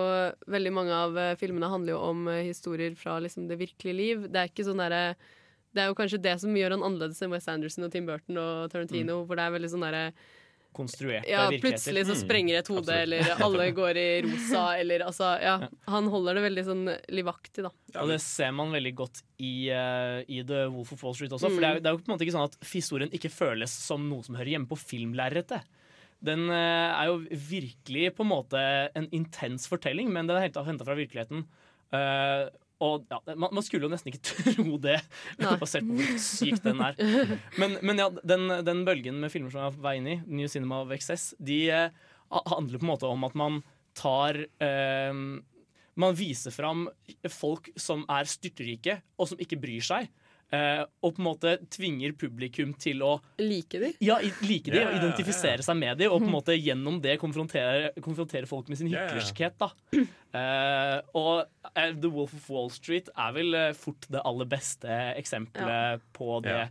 Veldig mange av filmene handler jo om historier fra liksom, det virkelige liv. Det er ikke sånn derre Det er jo kanskje det som gjør han annerledes enn Wes Anderson og Tim Burton og Tarantino, hvor det er veldig sånn derre Konstruerte ja, virkeligheter. plutselig så Mm. sprenger et hode, mm, eller alle går i rosa, eller altså Ja. Han holder det veldig sånn livaktig, da. Og det ser man veldig godt i, uh, i The Wolf of Wall Street også. For Mm. det er, jo- det er jo på en måte ikke sånn at historien ikke føles som noe som hører hjemme på filmlerretet. Den uh, er jo virkelig på en måte en intens fortelling, men den er henta fra virkeligheten. Eh, og ja, man, man skulle jo nesten ikke tro det, basert på hvor syk den er. Men, men ja, den, den bølgen med filmer som er på vei inn i, New Cinema of Excess, de eh, handler på en måte om at man tar eh, Man viser fram folk som er styrterike, og som ikke bryr seg. Eh, og på en måte tvinger publikum til å Like de? ja, i- like de og identifisere seg med de, og på en måte gjennom det konfrontere, konfrontere folk med sin hyklerskhet. da. Eh, og eh, The Wolf of Wall Street er vel eh, fort det aller beste eksempelet på det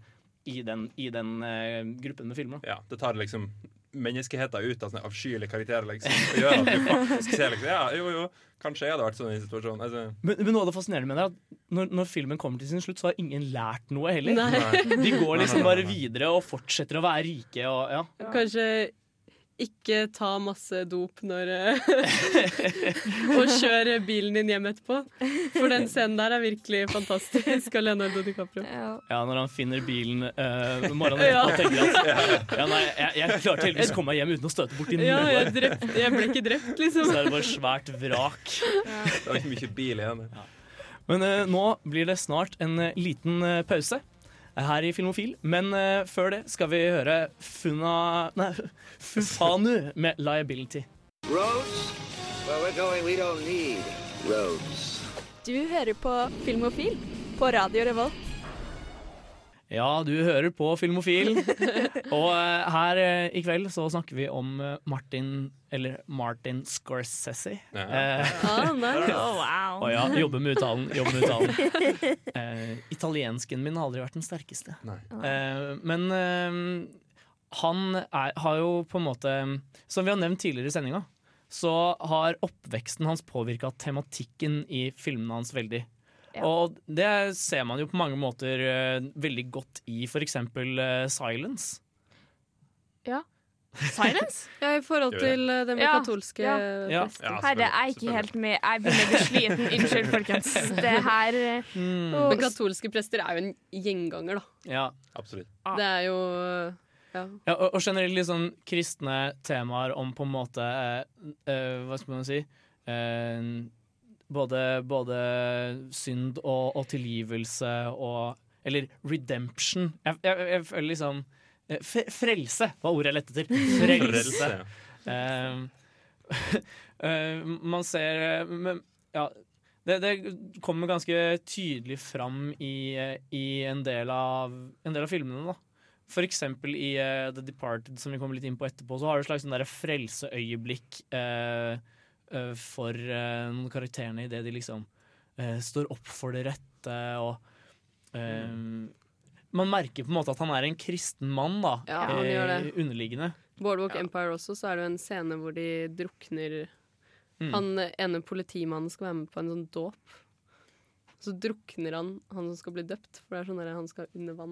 i den, i den uh, gruppen med filmer. Ja, det tar liksom menneskeheten ut av sånne avskyelige karakterer, liksom. Og gjør at du faktisk ser liksom Ja, jo, jo, kanskje jeg hadde vært sånn i situasjonen. Altså, Men, men noe av det fascinerende med det er at når, når filmen kommer til sin slutt, så har ingen lært noe heller. Nei. De går liksom bare videre og fortsetter å være rike. Og, ja. Kanskje ikke ta masse dop når eh, Og kjør bilen din hjem etterpå. For den scenen der er virkelig fantastisk av Leonardo DiCaprio. Ja, når han finner bilen uh, morgenen etterpå Ja. og tenker at ja, nei, jeg, jeg klarte heldigvis å komme meg hjem uten å støte borti noe. Ja, jeg, drept, jeg ble ikke drept, liksom. Så er det bare svært vrak. Det var ikke mye bil igjen. Men uh, nå blir det snart en uh, liten pause her i Filmofil. Men uh, før det skal vi høre Funa... Nei, Fufanu med 'Liability'. Roads? Where we're going, we don't need roads. Du hører på Filmofil på Radio Revolt. Ja, du hører på Filmofil. Og uh, her uh, i kveld så snakker vi om uh, Martin, eller Martin Scorsese. Ja. Eh, Ah, nice. Oh, wow. Å ja, jobber med uttalen. Jobber med uttalen. Eh, italiensken min har aldri vært den sterkeste. Eh, men han er, har jo på en måte Som vi har nevnt tidligere i sendinga, så har oppveksten hans påvirka tematikken i filmene hans veldig. Og det ser man jo på mange måter uh, veldig godt i f.eks. Uh, Silence. Ja. Silence? Ja, i forhold til uh, med Ja. katolske Ja. Ja. Herre, jeg er ikke helt med. Jeg begynner å bli sliten. Unnskyld, folkens. Det her eh, Men katolske prester er jo en gjenganger, da. Ja. Absolutt. Det er jo ja. Ja, og, og generelt litt sånn kristne temaer om på en måte eh, eh, Hva skal man si? Eh, både, både synd og, og tilgivelse og Eller redemption. Jeg, jeg, jeg føler liksom eh, Frelse var ordet jeg lette etter. Frelse. Eh, Uh, man ser men, Ja. Det, det kommer ganske tydelig fram i, i en, del av, en del av filmene. da for eksempel i uh, The Departed, som vi kommer litt inn på etterpå, så har du et slags sånn frelseøyeblikk eh, eh, for uh, noen karakterene idet de liksom uh, står opp for det rette og mm. Man merker på en måte at han er en kristen mann, da. Ja, han gjør det. Underliggende. Boardwalk Empire også, så er det jo en scene hvor de drukner Mm. Han ene politimannen skal være med på en sånn dåp. Så drukner han han som skal bli døpt, for det er sånn der han skal under vann.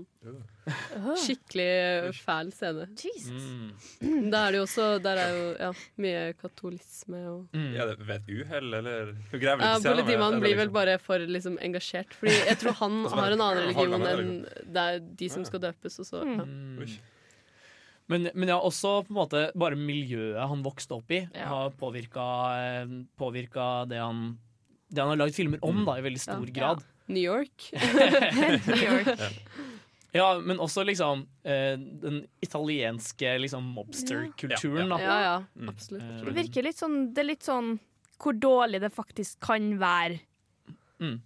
Skikkelig fæl scene. Mm. Da er det jo også Der er jo ja, mye katolisme og Er det ved et uhell, eller Hun graver litt i scenen, Politimannen blir vel liksom- bare for liksom, engasjert. Fordi jeg tror han Og har en annen religion enn det er de som skal døpes. Og så, ja. Mm. Men, men ja, også på en måte bare miljøet han vokste opp i, har påvirka, eh, påvirka det han det han har lagd filmer om, da, i veldig stor Ja. grad. New York. New York. Ja, men også liksom eh, den italienske liksom mobster-kulturen, da. Ja, ja, Mm. absolutt. Eh, Det virker litt sånn Det er litt sånn hvor dårlig det faktisk kan være Mm.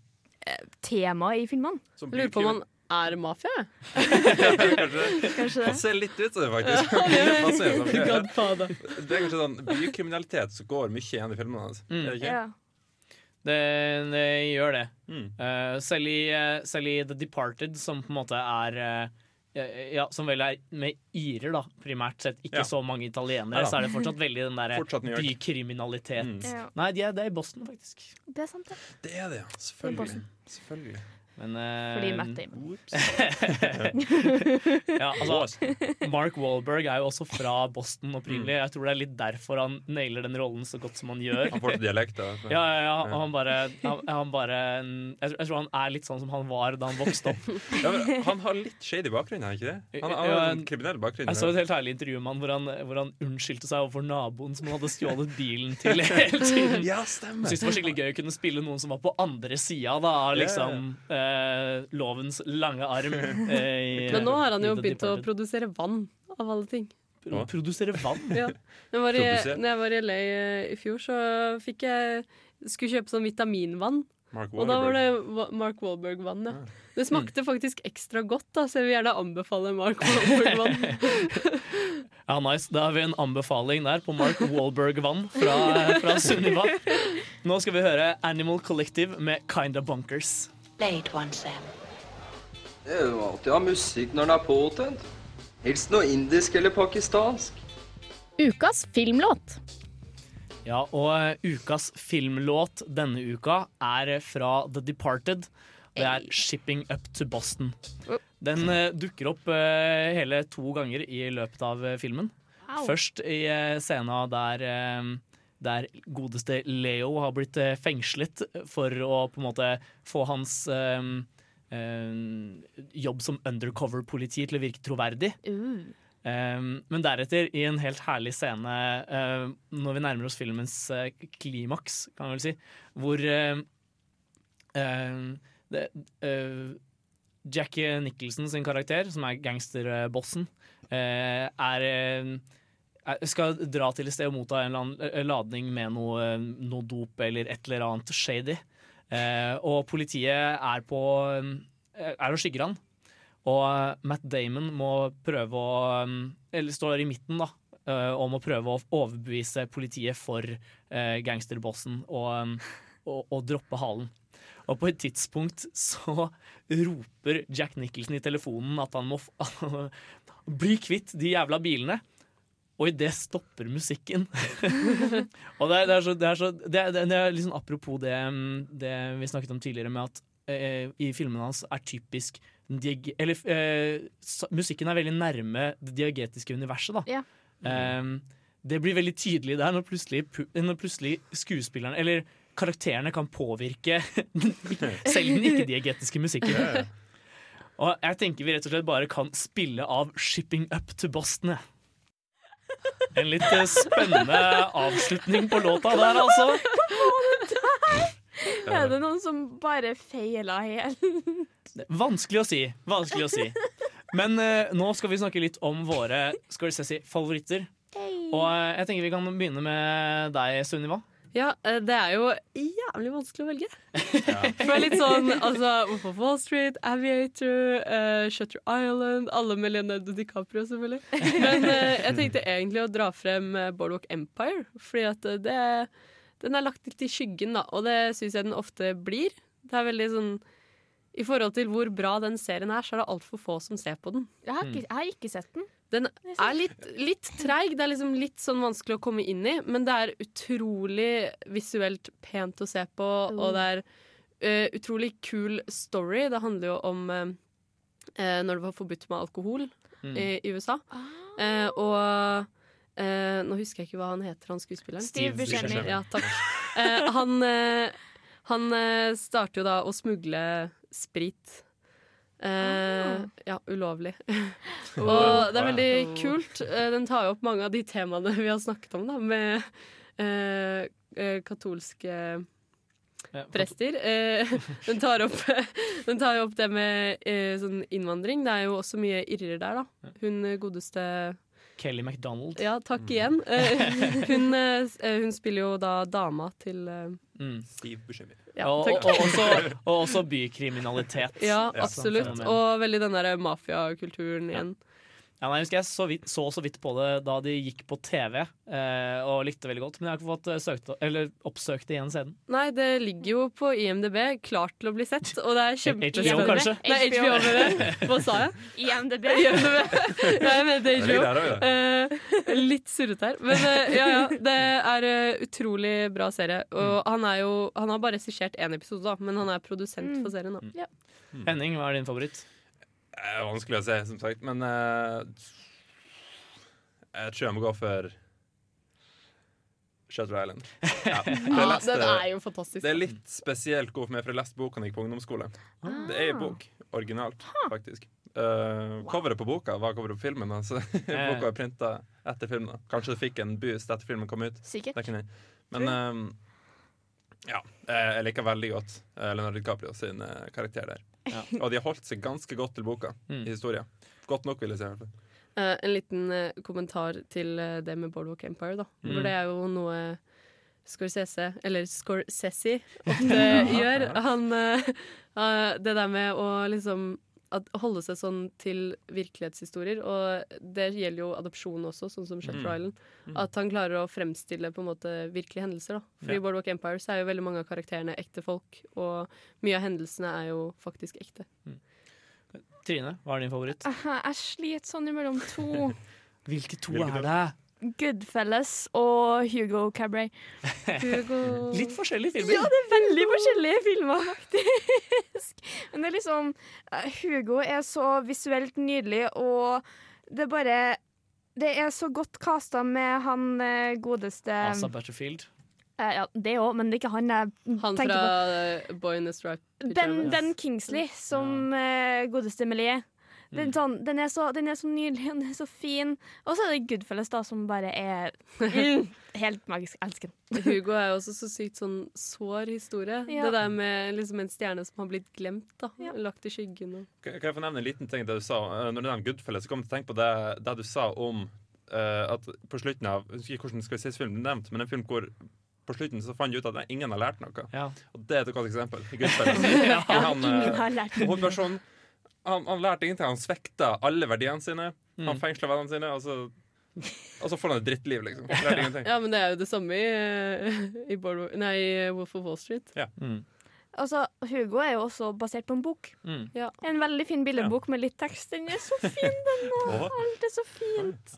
eh, tema i filmene. Lurer på om han er mafia. Kanskje, det. Han ser litt ut som det, faktisk. Ja, det. Er kanskje sånn bykriminalitet som går mye igjen i filmene hans. Mm. Er det ikke? Ja. Det, det gjør det. Mm. Uh, selv, i, uh, selv i The Departed, som på en måte er eh, ja, Som vel er med irer, da, primært sett. Ikke Ja. så mange italienere. Ja, Så er det fortsatt veldig den der bykriminalitet. Mm. Ja. Nei, de er, det er i Boston, faktisk. Det er sant, det. Det er det, ja. Det er Selvfølgelig. Boston. Selvfølgelig. Men, uh, Fordi Matt Damon. ja, altså, Mark Wahlberg er jo også fra Boston opprinnelig. Jeg tror det er litt derfor han nailer den rollen så godt som han gjør. Han får til dialekt, da. Ja, ja, ja, og han bare, han, han bare jeg, tror, jeg tror han er litt sånn som han var da han vokste opp. Ja, men han har litt shady bakgrunn, har han ikke det? Han, har Ja, en kriminell bakgrunn. Jeg så et helt herlig intervju med han hvor, han hvor han unnskyldte seg overfor naboen som han hadde stjålet bilen til hele tiden. Ja, stemmer. Syntes det var skikkelig gøy å kunne spille noen som var på andre sida da. Liksom, eh, lovens lange arm. eh, i- Men nå har han jo begynt å produsere vann, av alle ting. Pro- Produsere vann? Ja. Når jeg var i, når jeg var i LA i fjor, så fikk jeg skulle kjøpe sånn vitaminvann. Mark Og da var det Mark Wahlberg-vann. Ja. Det smakte faktisk ekstra godt, da, så jeg vil gjerne anbefale Mark Wahlberg-vann. Ja, nice. Da har vi en anbefaling der på Mark Wahlberg-vann fra, fra Sunniva. Nå skal vi høre Animal Collective med Kinda Bunkers. Late one, Sam. Det er jo alltid å ha musikk når den er påtent. Helst noe indisk eller pakistansk. Ukas filmlåt. Ja, og eh, ukas filmlåt denne uka er eh, fra The Departed. Det er 'Shipping Up to Boston'. Den eh, dukker opp hele to ganger i løpet av filmen. Først i scena scenen der, der godeste Leo har blitt eh, fengslet for å på en måte få hans um, um, jobb som undercover-politi til å virke troverdig. Uh. Um, men deretter, i en helt herlig scene, uh, når vi nærmer oss filmens uh, klimaks, kan man vel si, hvor det, Jackie Nicholson sin karakter, som er gangsterbossen, er skal dra til et sted og motta en eller annen uh, ladning med noe, uh, noe dop eller et eller annet shady. Eh, og politiet er på er og skygger han. Og Matt Damon må prøve å Eller står i midten, da. Om må prøve å overbevise politiet for gangsterbossen og, og, og droppe halen. Og på et tidspunkt så roper Jack Nicholson i telefonen at han må bli kvitt de jævla bilene. Og idet stopper musikken. og det er, det er så, det er, så det er, det er liksom Apropos det, det vi snakket om tidligere, med at eh, i filmene hans er typisk dieg Eller eh, musikken er veldig nærme det diagetiske universet, da. Ja. Um, det blir veldig tydelig der når plutselig, når plutselig skuespillerne Eller karakterene kan påvirke selv den ikke-diegetiske musikken. Og jeg tenker vi rett og slett bare kan spille av 'Shipping Up to Boston'. En litt eh, spennende avslutning på låta der, altså. Er det noen som bare feila helt? Vanskelig å si. Vanskelig å si. Men uh, nå skal vi snakke litt om våre skal vi se, si, favoritter. Og uh, jeg tenker vi kan begynne med deg, Sunniva. Ja, eh, det er jo jævlig vanskelig å velge. For det er litt sånn altså, Hvorfor Wall Street, Aviator, uh, Shutter Island Alle med Leonardo DiCaprio, selvfølgelig. Men uh, jeg tenkte egentlig å dra frem Boardwalk Empire, fordi at det, den er lagt litt i skyggen, da, og det syns jeg den ofte blir. Det er veldig sånn I forhold til hvor bra den serien er, så er det altfor få som ser på den. Jeg har ikke, jeg har ikke sett den. Den er litt, litt treig. Det er liksom litt sånn vanskelig å komme inn i, men det er utrolig visuelt pent å se på, og det er uh, utrolig kul story. Det handler jo om eh, eh, når det var forbudt med alkohol Mm. i, i USA. Uh, og eh, nå husker jeg ikke hva han heter, han skuespilleren. Steve Buscemi. Ja, takk. Eh, han han starter jo da å smugle sprit. Eh, Ja, ulovlig. og det er veldig kult. Eh, Den tar jo opp mange av de temaene vi har snakket om, da, med eh, eh, katolske prester. Eh, den, tar opp, den tar jo opp det med sånn innvandring. Det er jo også mye irrer der, da. Hun godeste Kelly MacDonald. Ja, takk igjen. Eh, hun, hun spiller jo da dama til Mm. Stiv bekymring. Ja, og, og, og, også, og også bykriminalitet. Ja, absolutt. Og veldig den derre mafiakulturen igjen. Ja, nei, jeg husker jeg så, vidt, så så vidt på det da de gikk på TV, eh, og likte veldig godt. Men jeg har ikke fått eh, søkt, eller oppsøkt det igjen siden. Nei, det ligger jo på IMDb, klart til å bli sett, og det er HBO kanskje? Nei, HBO. Hva sa jeg? IMDb. IMDb. Nei, jeg mente Det HBO. der Eh, litt surrete her. Men eh, ja, ja. Det er eh, utrolig bra serie. Og han er jo Han har bare regissert én episode, da, men han er produsent for serien. Da. Henning, hva er din favoritt? Det er vanskelig å si, som sagt, men eh, jeg tror jeg må gå for Shutter Island. Ja, Ja, leste- den er jo fantastisk. Det er litt spesielt god for meg, for jeg leste boka da jeg gikk på ungdomsskole. Det er en bok. Originalt, faktisk. Uh, Coveret på boka var coveret på filmen. Altså. boka er printa etter filmen. Kanskje det fikk en boost etter filmen kom ut. Sikkert. Men um, ja, eh, jeg liker veldig godt eh, Leonardo DiCaprio sin eh, karakter der. Og de har holdt seg ganske godt til boka Mm. i historien. Godt nok, vil jeg si. i hvert fall. Eh, en liten uh, kommentar til uh, det med Boardwalk Empire, da. Mm. For det er jo noe Scorsese, eller Scorsese, ofte gjør. Han Det der med å liksom holde seg sånn til virkelighetshistorier, og det gjelder jo adopsjon også, sånn som Shutter Mm. Island. Mm. At han klarer å fremstille på en måte virkelige hendelser. da. For Ja. i Boardwalk Empire så er jo veldig mange av karakterene ekte folk, og mye av hendelsene er jo faktisk ekte. Trine, hva er din favoritt? Jeg sliter sånn imellom to. Hvilke to Hvilke er det? Goodfellas og Hugo Cabray. Hugo Litt forskjellige filmer. Ja, det er veldig forskjellige filmer, faktisk. Men det er liksom eh, Hugo er så visuelt nydelig, og det er bare det er så godt casta med han eh, godeste Asa Butterfield. Uh, ja, det òg, men det er ikke han jeg Han tenker fra Han fra Boy in the Stripe Ben, ben Kingsley som uh, godeste Melie. Den, Mm. sånn, den, er så, den er så nydelig, den er så fin. Og så er det Goodfellas, da, som bare er mm, helt magisk. Elsker den. Hugo er jo også så sykt sånn sår historie. Ja. Det der med liksom en stjerne som har blitt glemt, da. Lagt i skyggen. Og. Kan jeg få nevne en liten ting det du sa? Eh, Når du nevner Goodfellas, så kom jeg til å tenke på det, det du sa om uh, at på slutten av Jeg husker ikke hvordan skal vi si filmen du nevnte, men en film hvor på slutten så fant de ut at ingen har lært noe. Og det er et godt eksempel. Goodfellas. Ja, han, eh, ingen har lært noe. Han, han lærte ingenting. Han svekta alle verdiene sine. Mm. Han fengsla vennene sine, og så, og så får han et drittliv, liksom. Ja, men det er jo det samme i, i, Boardwalk- nei, Wolf of Wall Street. Ja. Altså, Hugo er jo også basert på en bok. Mm. Ja. En veldig fin billedbok med litt tekst. Den er så fin, den! Alt er så fint.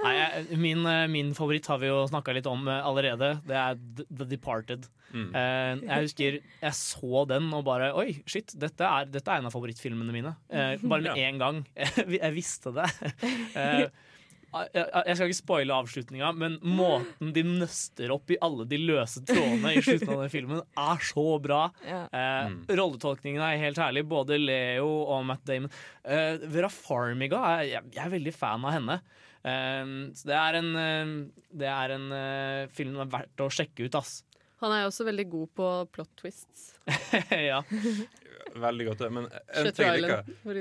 Nei, jeg, min, eh, min favoritt har vi jo snakka litt om eh, allerede. Det er The, Departed. Mm. Eh, jeg husker jeg så den og bare Oi, shit, dette er, dette er en av favorittfilmene mine. Eh, bare med Ja. en gang. jeg visste det. Eh, jeg, jeg skal ikke spoile avslutninga, men måten de nøster opp i alle de løse trådene i slutten av den filmen, er så bra. Ja. Eh, Rolletolkningen er helt herlig. Både Leo og Matt Damon. Eh, Vera Farmiga er, jeg, jeg er veldig fan av henne. Eh, så det er en, eh, det er en eh, film som er verdt å sjekke ut, ass. Han er jo også veldig god på plot twists. ja. Veldig godt. Men en ting jeg liker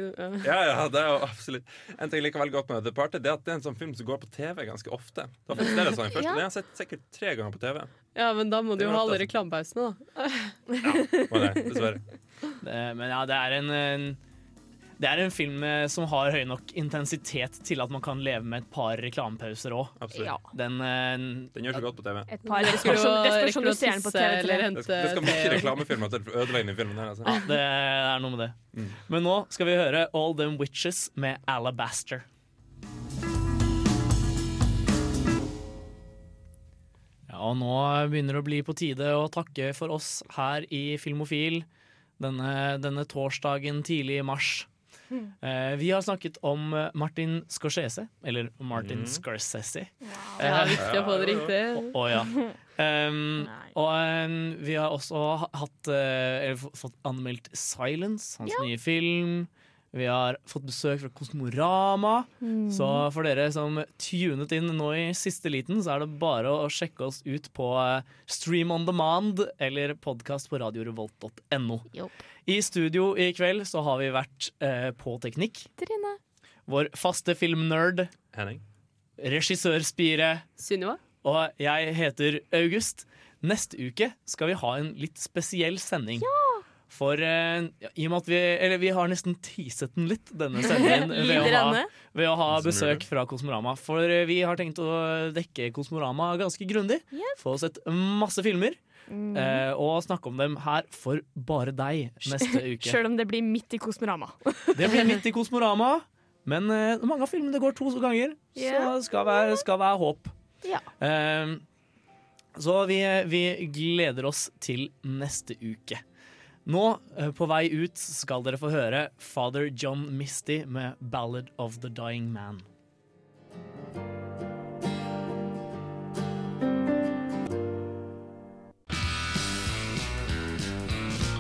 ja, ja, det er jo absolutt En ting jeg liker veldig godt med The Party, Det er at det er en sånn film som går på TV ganske ofte. Det var faktisk flere sånne først, Ja. Den har jeg sett sikkert tre ganger på TV. Ja, men da må du jo ha alle altså. reklamepausene, da. Må det, dessverre. Det, men ja, det er en, en det er en film eh, som har høy nok intensitet til at man kan leve med et par reklamepauser òg. Absolutt. Den, eh, Den gjør så godt på TV. Et par det spørs om det du ser den på TV3. Det skal, det skal mye reklamefilmer til for å ødelegge den filmen. her altså. Ja, det er noe med det. Mm. Men nå skal vi høre All Them Witches med Alabaster. Ja, og nå begynner det å bli på tide å takke for oss her i Filmofil denne, denne torsdagen tidlig i mars. Eh, vi har snakket om eh, Martin Scorsese, eller Martin Mm. Scorsese. Ja, viktig å få det riktig. Å ja. Um, og um, vi har også hatt uh, fått anmeldt Silence, hans nye film. Vi har fått besøk fra Kosmorama. Mm. Så for dere som tunet inn nå i siste liten, så er det bare å sjekke oss ut på eh, Stream on demand eller podkast på radiorevolt.no. I studio i kveld så har vi vært eh, på teknikk. Trine. Vår faste filmnerd. Henning. Regissørspire. Sunniva. Og jeg heter August. Neste uke skal vi ha en litt spesiell sending. Ja! For eh, i og med at vi Eller vi har nesten teaset den litt, denne sendingen, ved å ha, ved å ha besøk fra Kosmorama. For eh, vi har tenkt å dekke Kosmorama ganske grundig. Få sett masse filmer. Mm. Uh, og snakke om dem her for bare deg neste uke. Sjøl om det blir midt i Kosmorama. Det blir midt i Kosmorama, men uh, mange av filmene går to ganger, yeah. så skal være, skal være håp. Ja. Uh, så vi, vi gleder oss til neste uke. Nå, på vei ut, skal dere få høre Father John Misty med 'Ballad of the Dying Man'.